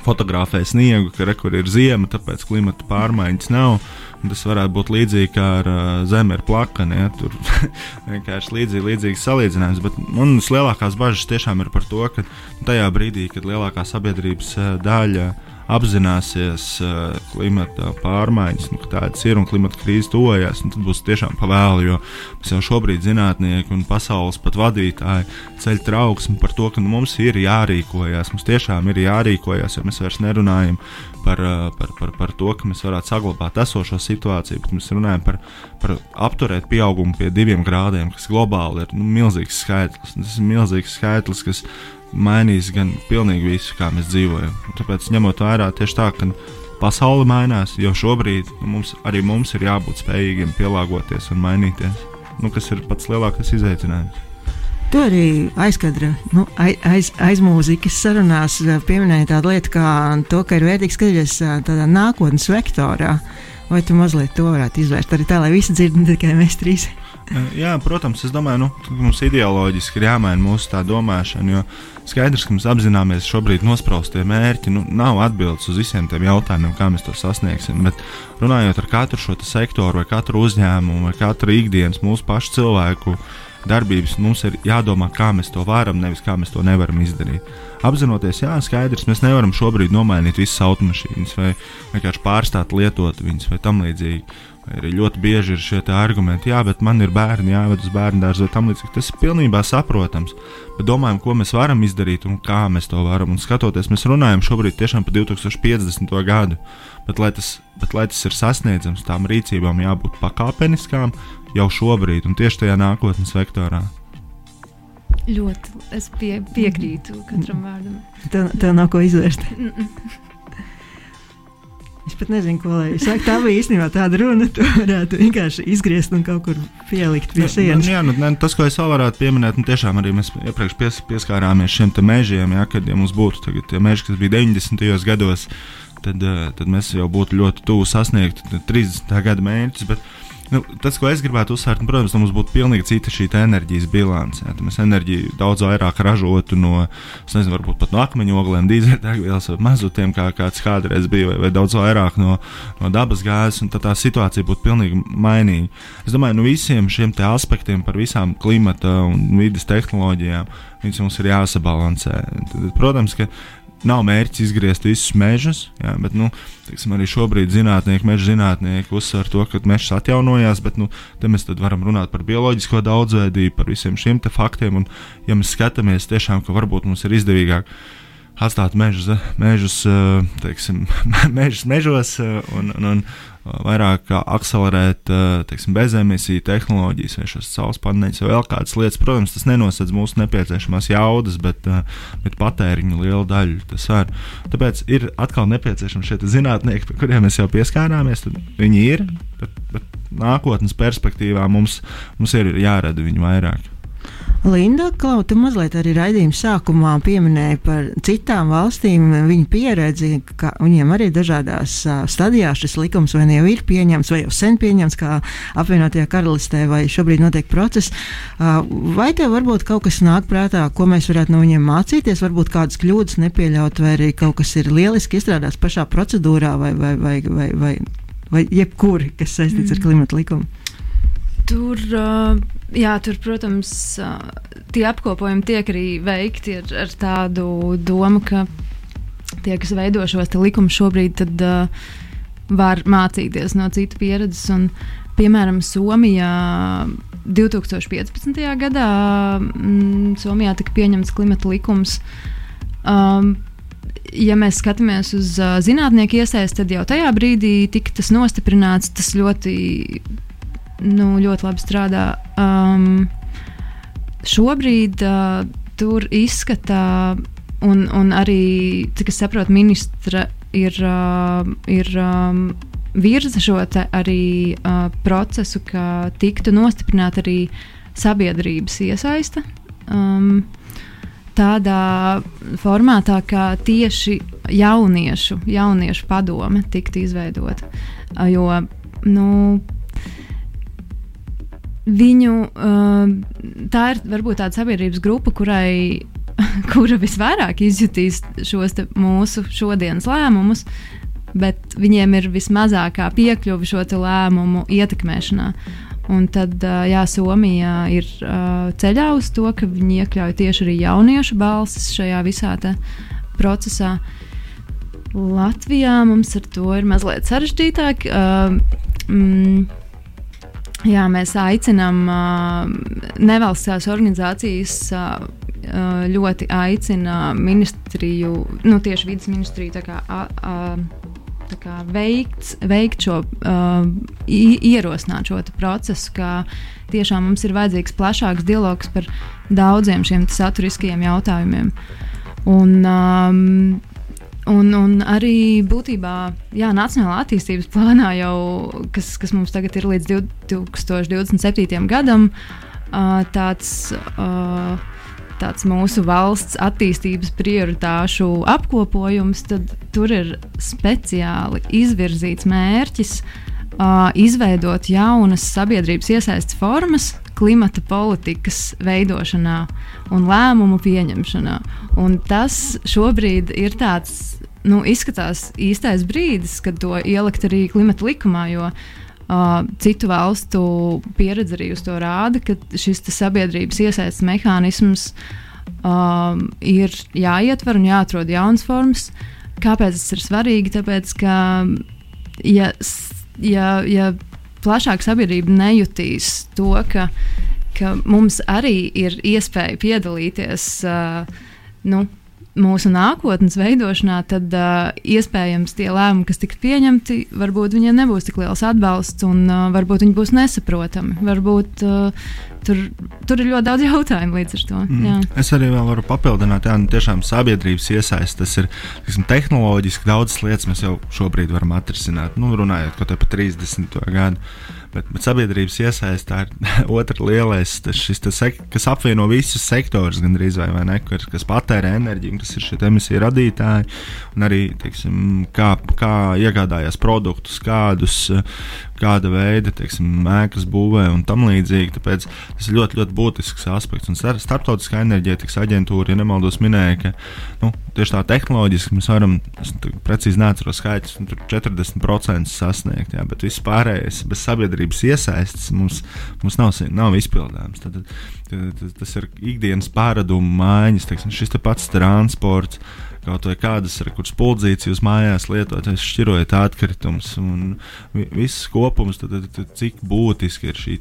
fotografē sniegu, ka rekur ir ziema, tāpēc klimata pārmaiņas nav. Tas varētu būt līdzīgi kā ar uh, zemi ar plakani. Ja? Tur [LAUGHS] vienkārši līdzīgi, līdzīgs salīdzinājums. Bet man lielākās bažas tiešām ir par to, ka tajā brīdī, kad lielākā sabiedrības daļa apzināsies uh, klimata pārmaiņas, nu, ka tādas ir un klimata krīze tuvojas, tad būs tiešām pavēlu. Jo mēs jau šobrīd zinātnieki un pasaules pat vadītāji ceļ trauksmi par to, ka nu, mums ir jārīkojas. Mums tiešām ir jārīkojas, jo mēs vairs nerunājam par, par, par, par to, ka mēs varētu saglabāt esošo situāciju, bet mēs runājam par, par apturēt pieaugumu pie diviem grādiem, kas globāli ir nu, milzīgs skaitlis. Tas ir milzīgs skaitlis, kas mainīs gan pilnīgi visu, kā mēs dzīvojam. Tāpēc, ņemot vērā tieši tā, ka pasaule mainās, jau šobrīd nu, mums, arī mums ir jābūt spējīgiem pielāgoties un mainīties, nu, kas ir pats lielākais izaicinājums. Tu arī aizkadra, nu, aiz, aiz mūzikas sarunās pieminēji tādu lietu, kā to, ka ir vērtīgi skatīties tādā nākotnes vektorā. Vai tu mazliet to varētu izvērst arī tā, lai visi dzird, ne tikai mēs trīs? Jā, protams, es domāju, nu, mums ideoloģiski ir jāmaina mūsu tā domāšana, jo skaidrs, ka mēs apzināmies šobrīd nospraustie mērķi, nu, nav atbildes uz visiem tiem jautājumiem, kā mēs to sasniegsim. Bet runājot ar katru šo sektoru, vai katru uzņēmumu, vai katru ikdienas mūsu pašu cilvēku darbības, mums ir jādomā, kā mēs to varam, nevis kā mēs to nevaram izdarīt. Apzinoties, jā, skaidrs, mēs nevaram šobrīd nomainīt visas automašīnas vai vienkārši pārstāt lietot viņas vai tam līdzīgi Arī ļoti bieži ir šie argumenti, jā, bet man ir bērni, jāved uz bērnu dārzu vai tam līdzīgi. Tas ir pilnībā saprotams. Bet domājam, ko mēs varam izdarīt un kā mēs to varam. Un skatoties, mēs runājam šobrīd tiešām par 2050. gadu. Bet, lai tas, bet, lai tas ir sasniedzams, tām rīcībām jābūt pakāpeniskām jau šobrīd un tieši tajā nākotnes vektorā. Ļoti es pie, piekrītu katram vārdam. Tev, tev nav ko izvērst. Es pat nezinu, ko lai saku. Tā bija īstenībā tāda runa, ka varētu vienkārši izgriezt un kaut kur pielikt pie sienas. Nu, jā, nu, ne, tas, ko es vēl varētu pieminēt, nu, tiešām arī mēs iepriekš pies, pieskārāmies šiem mežiem, ja, kad ja mums būtu tagad tie meži, kas bija 90. gados, tad, eh, tad mēs jau būtu ļoti tuvu sasniegt 30. gada mērķus. Bet, Nu, tas, ko es gribētu uzsvērt, nu, protams, mums būtu pilnīgi cita šī enerģijas bilance. Ja, mēs enerģiju daudz vairāk ražotu no, nezinu, varbūt pat no akmeņogliem, dīzeļdegvielas vai mazutiem, kā kāds kādreiz bija, vai, vai daudz vairāk no, no dabas gāzes, un tad tā situācija būtu pilnīgi mainīga. Es domāju, no visiem šiem aspektiem par visām klimata un vidas tehnoloģijām, viņas mums ir jāsabalansē. Tad, protams, ka nav mērķis izgriezt visus mežus, jā, bet nu, teiksim, arī šobrīd zinātnieki, meža zinātnieki uzsver to, ka mežs atjaunojās, bet nu, te mēs varam runāt par bioloģisko daudzveidību, par visiem šiem faktiem. Un, ja mēs skatāmies tiešām, ka varbūt mums ir izdevīgāk atstāt mežus, mežus, teiksim, [LAUGHS] mežus mežos un, un, un vairāk akcelerēt teiksim, bezemisiju tehnoloģijas, vai šos saules paneļus, vai vēl kādas lietas. Protams, tas nenosedz mūsu nepieciešamās jaudas, bet, bet patēriņu lielu daļu tas var. Tāpēc ir atkal nepieciešami šie zinātnieki, pie kuriem mēs jau pieskārāmies. Viņi ir, bet, bet nākotnes perspektīvā mums, mums ir jārada viņu vairāk. Linda Klauta mazliet arī raidījuma sākumā pieminēja par citām valstīm viņu pieredzi, ka viņiem arī dažādās stadijās šis likums vai nu jau ir pieņemts, vai jau sen pieņemts, kā apvienotajā karalistē, vai šobrīd notiek process. Vai tev varbūt kaut kas nāk prātā, ko mēs varētu no viņiem mācīties, varbūt kādas kļūdas nepieļaut, vai arī kaut kas ir lieliski izstrādāts pašā procedūrā, vai, vai, vai, vai, vai, vai jebkuri, kas saistīts mm. ar klimatu likumu? Tur, jā, tur, protams, tie apkopojumi tiek arī veikti ar, ar tādu domu, ka tie, kas veido šos likumus šobrīd, tad, uh, var mācīties no citu pieredzes. Un, piemēram, Somijā 2015. gadā mm, Somijā tika pieņemts klimata likums. Um, ja mēs skatāmies uz uh, zinātnieku iesaisti, tad jau tajā brīdī tika tas nostiprināts. Tas ļoti nu, ļoti labi strādā. Um, šobrīd uh, tur izskatā, un, un arī, cik es saprotu, ministra ir, uh, ir um, virza šo arī uh, procesu, ka tiktu nostiprināta arī sabiedrības iesaiste. Um, tādā formātā, kā tieši jauniešu, jauniešu padome tiktu izveidota. Jo nu, viņu uh, tā ir varbūt tāda sabiedrības grupa, kurai [LAUGHS] kura visvairāk izjutīs šos mūsu šodienas lēmumus, bet viņiem ir vismazākā piekļuve šo lēmumu ietekmēšanā. Un tad, uh, jā, Somija ir uh, ceļā uz to, ka viņi iekļauj tieši arī jauniešu balsis šajā visā procesā. Latvijā mums ar to ir mazliet sarežģītāk. Uh, mm, Jā, mēs aicinām nevalstiskās organizācijas. Ļoti aicina ministriju, nu, tieši vidas ministriju, kā, uh, kā veikt, veikt šo, uh, ierosināt šo procesu, ka tiešām mums ir vajadzīgs plašāks dialogs par daudziem šiem saturiskajiem jautājumiem. Un, um, Un, un arī būtībā jā, Nacionālā attīstības plānā, jau, kas, kas mums tagad ir līdz 2027. gadam, tāds, tāds mūsu valsts attīstības prioritāšu apkopojums, tad tur ir speciāli izvirzīts mērķis izveidot jaunas sabiedrības iesaistas formas klimata politikas veidošanā un lēmumu pieņemšanā. Un tas šobrīd ir tāds nu, izskatās īstais brīdis, kad to ielikt arī klimata likumā. Jo, Uh, citu valstu pieredze arī uz to rāda, ka šis sabiedrības iesaistes mehānisms um, ir jāietver un jāatrod jaunas formas. Kāpēc tas ir svarīgi? Tāpēc, ka ja, ja, ja plašāka sabiedrība nejutīs to, ka, ka mums arī ir iespēja piedalīties uh, nu, mūsu nākotnes veidošanā, tad uh, iespējams tie lēmumi, kas tiks pieņemti, varbūt viņiem nebūs tik liels atbalsts un uh, varbūt viņi būs nesaprotami. Varbūt uh, tur, tur ir ļoti daudz jautājumu līdz ar to. Mm. Jā. Es arī varu papildināt, ka nu, tiešām sabiedrības iesaistas tas ir tiksim, tehnoloģiski daudzas lietas mēs jau šobrīd varam atrisināt. Nu, runājot par 30. gadu. Bet, bet sabiedrības iesaistā ir [LAUGHS] otra lielais, tas, šis, tas, kas apvieno visus sektorus, gandrīz vai, vai ne, kas, kas patērē enerģiju, kas ir šie emisiju radītāji, un arī teiksim, kā, kā iegādājās produktus, kādus, kāda veida teiksim, ēkas būvē un tam līdzīgi. Tāpēc tas ir ļoti, ļoti būtisks aspekts. Un Startautiskā enerģētikas aģentūra, ja nemaldos, minēja, ka nu, tieši tā tehnoloģiski mēs varam, es precīzi neatceros skaitļus, 40% sasniegt, jā, bet viss pārējais bez sabiedrības iesaistas mums, mums nav, nav izpildāms. Tad, tad, tas ir ikdienas pārādumu maiņas, teiksim, šis te pats transports kaut kādas spuldzītas jūs mājās lietojat, šķirojat atkritumus un viss kopums, tad, tad, tad cik būtiski ir šī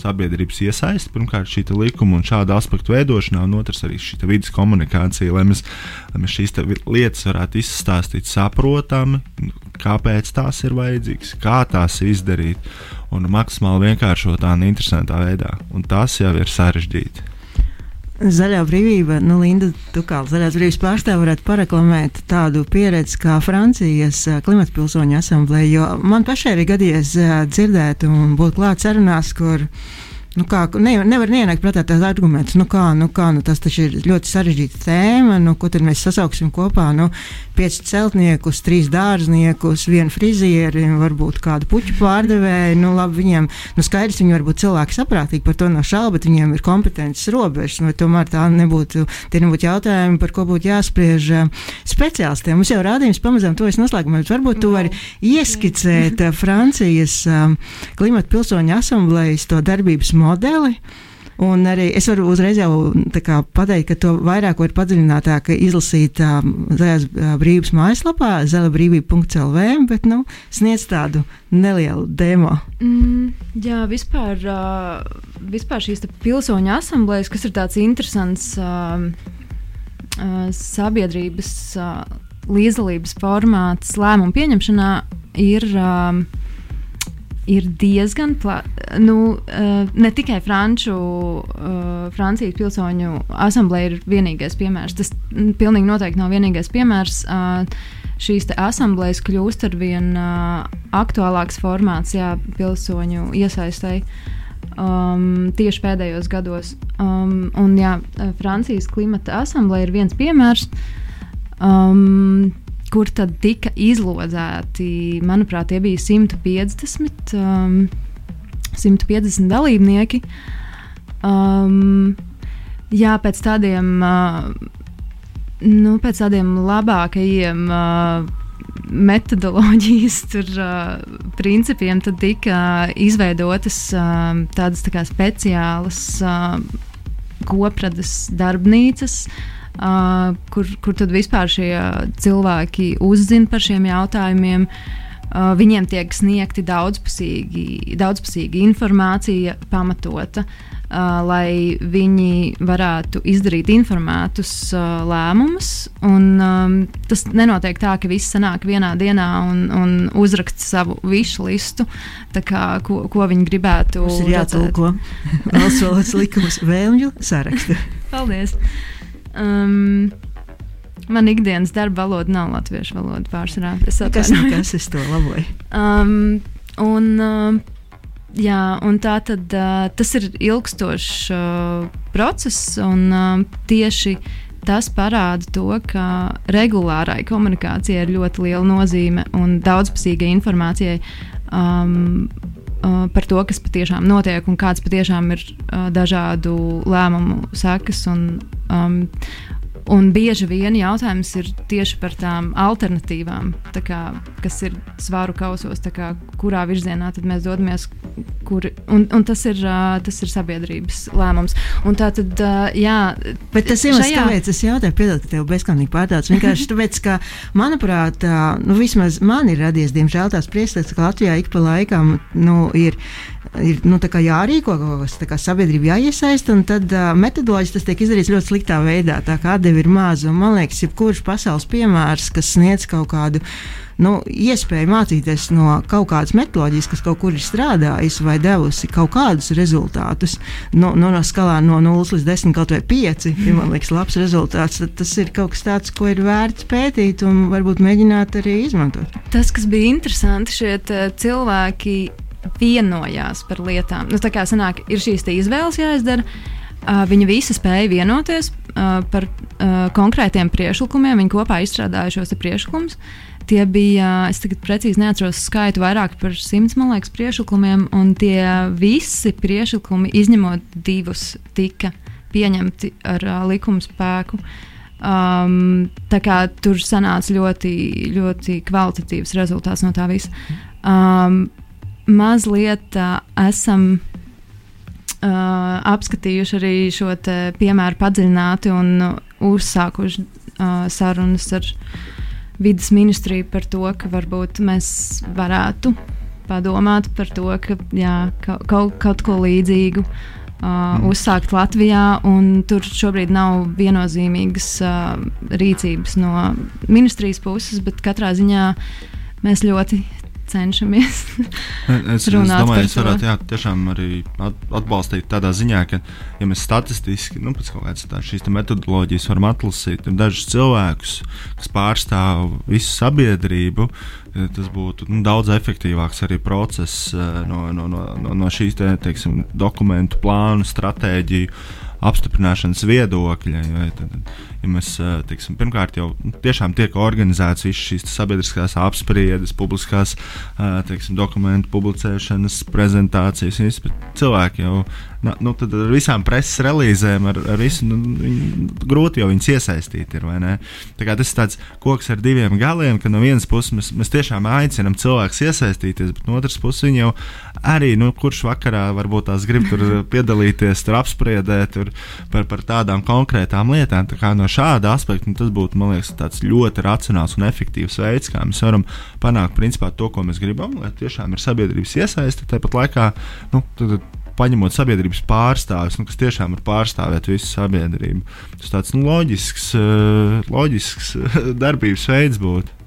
sabiedrības iesaiste, pirmkārt, šī likuma un šāda aspektu veidošanā, un otrs arī šī vidas komunikācija, lai mēs, lai mēs šīs lietas varētu izstāstīt saprotami, kāpēc tās ir vajadzīgas, kā tās izdarīt, un maksimāli vienkāršotā un interesantā veidā. Un tas jau ir sarežģīti. Zaļā brīvība, nu, Linda, tu kā zaļās brīvības pārstāvja varētu pareklamēt tādu pieredzi kā Francijas klimata pilsoņu asamblēja, jo man pašai ir gadījies dzirdēt un būt klāt sarunās, kur Nu kā, ne, nevar ienākt prātā tās argumentus, nu kā, nu kā, nu tas taču ir ļoti sarežģīta tēma, nu ko tad mēs sasauksim kopā, nu pieci celtniekus, trīs dārzniekus, vienu frizieri, varbūt kādu puķu pārdevēju, nu labi, viņiem, nu skaidrs, viņi var būt cilvēki saprātīgi, par to nav šaubu, bet viņiem ir kompetences robežas, nu tomēr tā nebūtu, tie nebūtu jautājumi, par ko būtu jāspriež uh, speciālistiem. Mums jau rādījums pamazām to es noslēgumā, bet varbūt tu vari ieskicēt uh, Francijas um, klimata pilsoņu asamblejas to darbības modeli. Un arī es varu uzreiz jau pateikt, ka to vairāk var padziļinātāk izlasīt um, Zaļās brīvības mājaslapā, zelabrīvība.lv, bet nu, sniedz tādu nelielu demo. Mm, jā, vispār, uh, vispār šīs pilsoņu asamblējas, kas ir tāds interesants uh, uh, sabiedrības uh, līdzdalības formāts lēmumu pieņemšanā, ir. Uh, ir diezgan plaša. Nu, uh, ne tikai Franču, uh, Francijas pilsoņu asamblēja ir vienīgais piemērs. Tas m, pilnīgi noteikti nav vienīgais piemērs. Uh, šīs asamblējas kļūst ar vien aktuālāks formāts jā, pilsoņu iesaistēji. Um, tieši pēdējos gados. Um, un, jā, Francijas klimata asamblēja ir viens piemērs. Um, kur tad tika izlozēti, manuprāt, tie bija 150, um, 150 dalībnieki. Um, jā, pēc tādiem, uh, nu, pēc tādiem labākajiem. Uh, metodoloģijas [LAUGHS] tur, uh, principiem tad tika izveidotas uh, tādas tā speciālas uh, kopradas darbnīcas, uh, uh, kur, kur tad vispār šie cilvēki uzzina par šiem jautājumiem. Uh, viņiem tiek sniegti daudzpusīgi, daudzpusīga informācija, pamatota, uh, lai viņi varētu izdarīt informētus lēmumus. Un, um, tas nenotiek tā, ka viss sanāk vienā dienā un, un uzraksta savu višu listu, kā, ko, ko viņi gribētu. Tas ir jātulko valsts valodas likums vēlmju sarakstu. [LAUGHS] Paldies! Um, Man ikdienas darba valoda nav latviešu valoda pārsvarā. Es kas, kas es to laboju. Um, un, uh, jā, un tā tad uh, tas ir ilgstošs uh, process, un uh, tieši tas parāda to, ka regulārai komunikācijai ir ļoti liela nozīme un daudzpusīgai informācijai. Um, uh, par to, kas patiešām notiek un kāds patiešām ir uh, dažādu lēmumu sekas. Un, um, Un bieži vien jautājums ir tieši par tām alternatīvām, tā kā, kas ir svāru kausos, kā, kurā virzienā mēs dodamies. Kur, un, un tas, ir, tas ir sabiedrības lēmums. Un tā tad, jā, Bet tas ir šajā... tāpēc, es jautāju, piedod, ka tev bezkārtīgi pārtauc. Vienkārši tāpēc, ka, manuprāt, nu, vismaz man ir radies, diemžēl, tās priekšstats, ka Latvijā ik pa laikam nu, ir ir nu, jārīko kaut kas tāds, sabiedrība jāiesaista, un tad uh, metodoloģiski tas tiek izdarīts ļoti sliktā veidā, tā kā atdeve ir maza. Man liekas, jebkurš pasaules piemērs, kas sniedz kaut kādu nu, iespēju mācīties no kaut kādas metodoloģijas, kas kaut kur ir strādājusi vai devusi kaut kādus rezultātus, nu, nu, no skalā no 0 līdz 10, kaut vai 5, ja man liekas, labs rezultāts, tad tas ir kaut kas tāds, ko ir vērts pētīt un varbūt mēģināt arī izmantot. Tas, kas bija interesanti, šie cilvēki vienojās par lietām. Nu, tā kā sanāk, ir šīs izvēles jāizdara. Uh, viņi visi spēja vienoties uh, par uh, konkrētiem priekšlikumiem. Viņi kopā izstrādāja šos priekšlikumus. Tie bija, es tagad precīzi neatceros skaitu, vairāk par simts, man liekas, priekšlikumiem. Un tie visi priekšlikumi, izņemot divus, tika pieņemti ar uh, likuma spēku. Um, tā kā tur sanāca ļoti, ļoti kvalitatīvs rezultāts no tā visa. Um, mazliet uh, esam uh, apskatījuši arī šo piemēru padziļināti un uh, uzsākuši uh, sarunas ar vidas ministriju par to, ka varbūt mēs varētu padomāt par to, ka jā, kaut, kaut ko līdzīgu uh, uzsākt Latvijā. Tur šobrīd nav viennozīmīgas uh, rīcības no ministrijas puses, bet katrā ziņā mēs ļoti cenšamies. Es, [LAUGHS] es runāt domāju, es to. varētu jā, tiešām arī at- atbalstīt tādā ziņā, ka, ja mēs statistiski, nu, pēc kaut kādas tādas šīs metodoloģijas varam atlasīt dažus cilvēkus, kas pārstāv visu sabiedrību, eh, tas būtu nu, daudz efektīvāks arī process eh, no, no, no, no, no šīs te, teiksim, dokumentu plānu, stratēģiju apstiprināšanas viedokļa. Ja, tad, ja mēs, teiksim, pirmkārt, jau nu, tiešām tiek organizētas visas šīs sabiedriskās apspriedes, publiskās teiksim, dokumentu publicēšanas, prezentācijas. Cilvēki jau na, nu, tad ar visām preses relīzēm, ar, ar visu nu, viņi, grūti jau viņus iesaistīt. Ir, tas ir tāds koks ar diviem galiem, ka no vienas puses mēs, mēs tiešām aicinām cilvēkus iesaistīties, bet no otras puses viņi jau arī, nu, kurš vakarā varbūt tās grib tur [LAUGHS] piedalīties, tur apspriedēt tur par, par tādām konkrētām lietām. Tā kā no šāda aspekta nu, tas būtu, man liekas, tāds ļoti racionāls un efektīvs veids, kā mēs varam panākt principā to, ko mēs gribam, lai tiešām ir sabiedrības iesaiste. Tāpat laikā, nu, tad, tad paņemot sabiedrības pārstāvis, nu, kas tiešām ir pārstāvēt visu sabiedrību. Tas tāds nu, loģisks, eh, loģisks [LAUGHS] darbības veids būtu.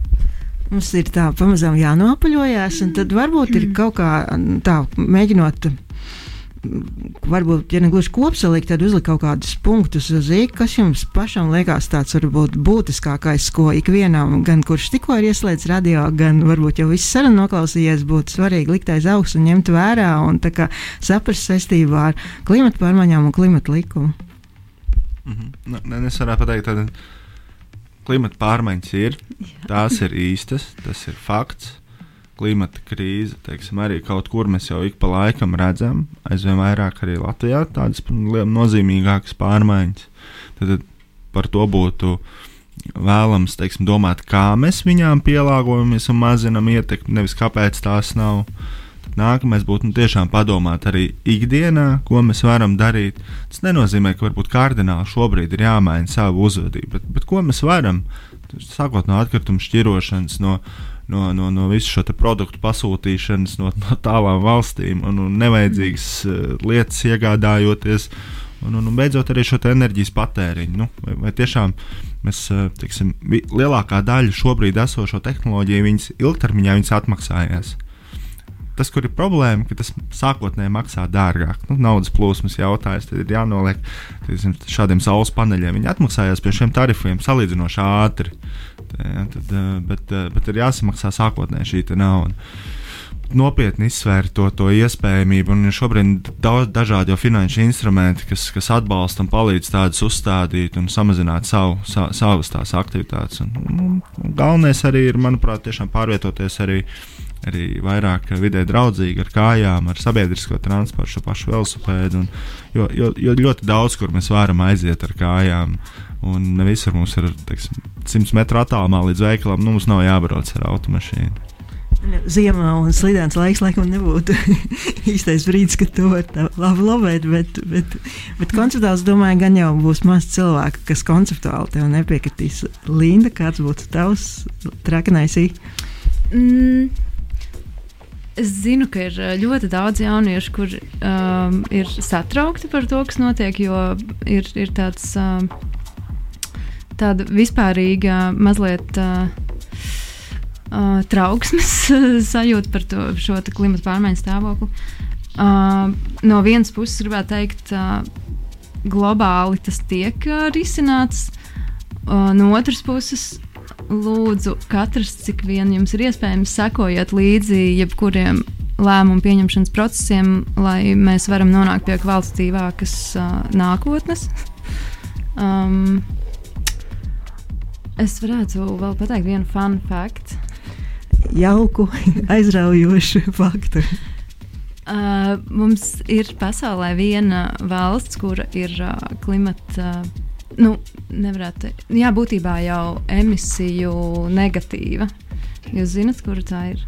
Mums ir tā pamazām jānopaļojas, un tad varbūt ir [CLEARS THROAT] kaut kā tā, mēģinot. Mm, Varbūt, ja ne gluži kopsalikt, tad uzlikt kaut kādus punktus uz īku, kas jums pašam liekas tāds varbūt būtiskākais, ko ikvienam, gan kurš tikko ir ieslēdzis radio, gan varbūt jau visu sarunu noklausījies, būtu svarīgi likt aiz augs un ņemt vērā un tā kā saprast saistībā ar klimatu pārmaiņām un klimatu likumu. Mhm. Nu, ne, es varētu pateikt, ka klimata pārmaiņas ir, tās ir īstas, tas ir fakts. Klimata krīze, teiksim, arī kaut kur mēs jau ik pa laikam redzam, aizvien vairāk arī Latvijā tādas nozīmīgākas pārmaiņas. Tad, tad par to būtu vēlams teiksim, domāt, kā mēs viņām pielāgojamies un mazinām ietekmi, nevis kāpēc tās nav. Tad Nākamais būtu nu, tiešām padomāt arī ikdienā, ko mēs varam darīt. Tas nenozīmē, ka varbūt kardināli šobrīd ir jāmaina savu uzvedību, bet, bet ko mēs varam? Sākot no atkrituma šķirošanas, no, no, no, no visu šo produktu pasūtīšanas no, no tālām valstīm un, un nevajadzīgas uh, lietas iegādājoties. Un, un, un beidzot arī šo enerģijas patēriņu. Nu, vai, vai tiešām mēs, teiksim, vi- lielākā daļa šobrīd esošo tehnoloģiju, viņas ilgtermiņā viņas atmaksājās. Tas, kur ir problēma, ka tas sākotnēji maksā dārgāk. Nu, naudas plūsmas jautājums, tad ir jānoliek teiksim, šādiem saules paneļiem. Viņi atmaksājās pie šiem tarifiem salīdzinoši ātri. Tad, eh, bet, eh, bet ir jāsamaksā sākotnēji šī nauda. Nopietni izsvērt to, to iespējamību, un ir šobrīd daudz dažādu finanšu instrumentu, kas, kas atbalsta un palīdz tādus uzstādīt un samazināt savu, sa, savas tās aktivitātes. Un, un, un galvenais arī ir, manuprāt, pārvietoties arī arī vairāk vidē draudzīgi ar kājām, ar sabiedrisko transportu, šo pašu velosipēdu. un- Jo, jo, jo ļoti daudz, kur mēs varam aiziet ar kājām, un ne visur mums ir teiksim, 100 metru attālumā līdz veikalam, nu mums nav jābrauc ar automašīnu. Ziemā un slidens laiks laikam nebūtu [LAUGHS] īstais brīdis, kad to var tā labi lobēt, bet, bet, bet konceptuāli es domāju, gan jau būs maz cilvēku, kas konceptuāli tev nepiekritīs. Linda, kāds būtu tavs trakanais īk? Mm, es zinu, ka ir uh, ļoti daudz jauniešu, kur um, ir satraukti par to, kas notiek, jo ir, ir tāds, um, tāda vispārīga mazliet. Uh, Uh, trauksmes [LAUGHS] sajūta par to, šo klimatu pārmaiņu stāvokli. Uh, no vienas puses, gribētu teikt, uh, globāli tas tiek uh, risināts. Uh, no otras puses, lūdzu, katrs, cik vien jums ir iespējams, sekojiet līdzi jebkuriem lēmumu pieņemšanas procesiem, lai mēs varam nonākt pie kvalitatīvākas uh, nākotnes. [LAUGHS] Um, es varētu vēl pateikt vienu fun faktu. Jauku, [LAUGHS] aizraujošu faktu. Uh, mums ir pasaulē viena valsts, kura ir uh, klimata. Nu, nevarētu teikt, jā, būtībā jau emisiju negatīva. Jūs zināt, kur tā ir?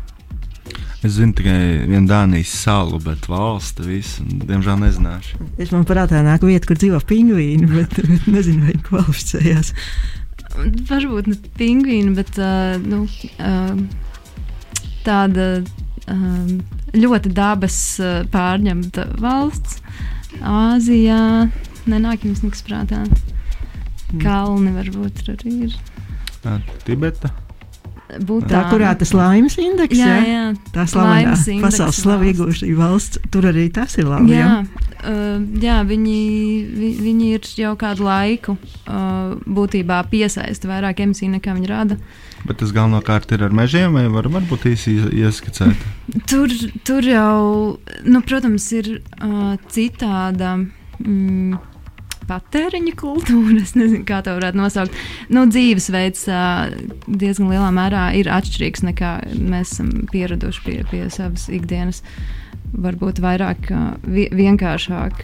Es zinu tikai vienu Dānijas salu, bet valsti visu, diemžēl nezināšu. Es man prātā nāk vieta, kur dzīvo pingvīni, bet, bet nezinu, vai viņi kvalificējās. Varbūt ne pingvīni, bet uh, nu, uh, tāda um, ļoti dabas uh, pārņemta valsts. Āzijā nenāk jums nekas prātā. Kalni varbūt arī ir. Tā, Tibeta. Būtu Tā, kurā tas laimes indeks, jā, jā, jā. tā slavenā pasaules slavu valsts. iegūšana valsts, tur arī tas ir labi. Jā, Jā. uh, jā viņi, vi, viņi ir jau kādu laiku uh, būtībā piesaista vairāk emisiju nekā viņi rada. Bet tas galvenokārt ir ar mežiem, vai var, varbūt īsi ieskicēt? [LAUGHS] Tur, tur jau, nu, protams, ir uh, citāda. Mm, Patēriņa kultūra, [LAUGHS] es nezinu, kā to varētu nosaukt. Nu, dzīvesveids diezgan lielā mērā ir atšķirīgs nekā mēs esam pieraduši pie, pie savas ikdienas. Varbūt vairāk vi vienkāršāk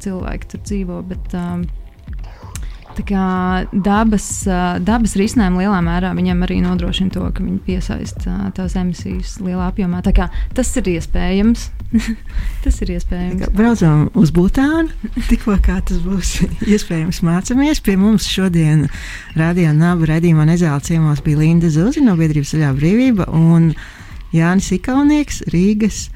cilvēki tur dzīvo, bet dabas, dabas risinājumi lielā mērā viņam arī nodrošina to, ka viņi piesaista tās emisijas lielā apjomā. Kā tas ir iespējams. [LAUGHS] tas ir iespējams. Braucam uz Butānu, tikko kā tas būs [LAUGHS] iespējams mācāmies. Pie mums šodien rādījā Naba redzījumā nezāle ciemos bija Linda Zuzi no biedrības Zaļā brīvība un Jānis Ikaunieks Rīgas.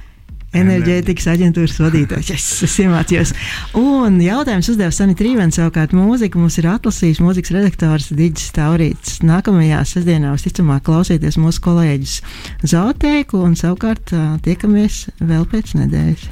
Enerģētikas aģentūras vadītājs. Es, es iemācījos. Un jautājums uzdeva Sanita Rīvens. Savukārt mūziku mums ir atlasījis mūzikas redaktors Digis Taurīts. Nākamajā sestdienā visticamāk klausieties mūsu kolēģis Zotēku un savukārt tiekamies vēl pēc nedēļas.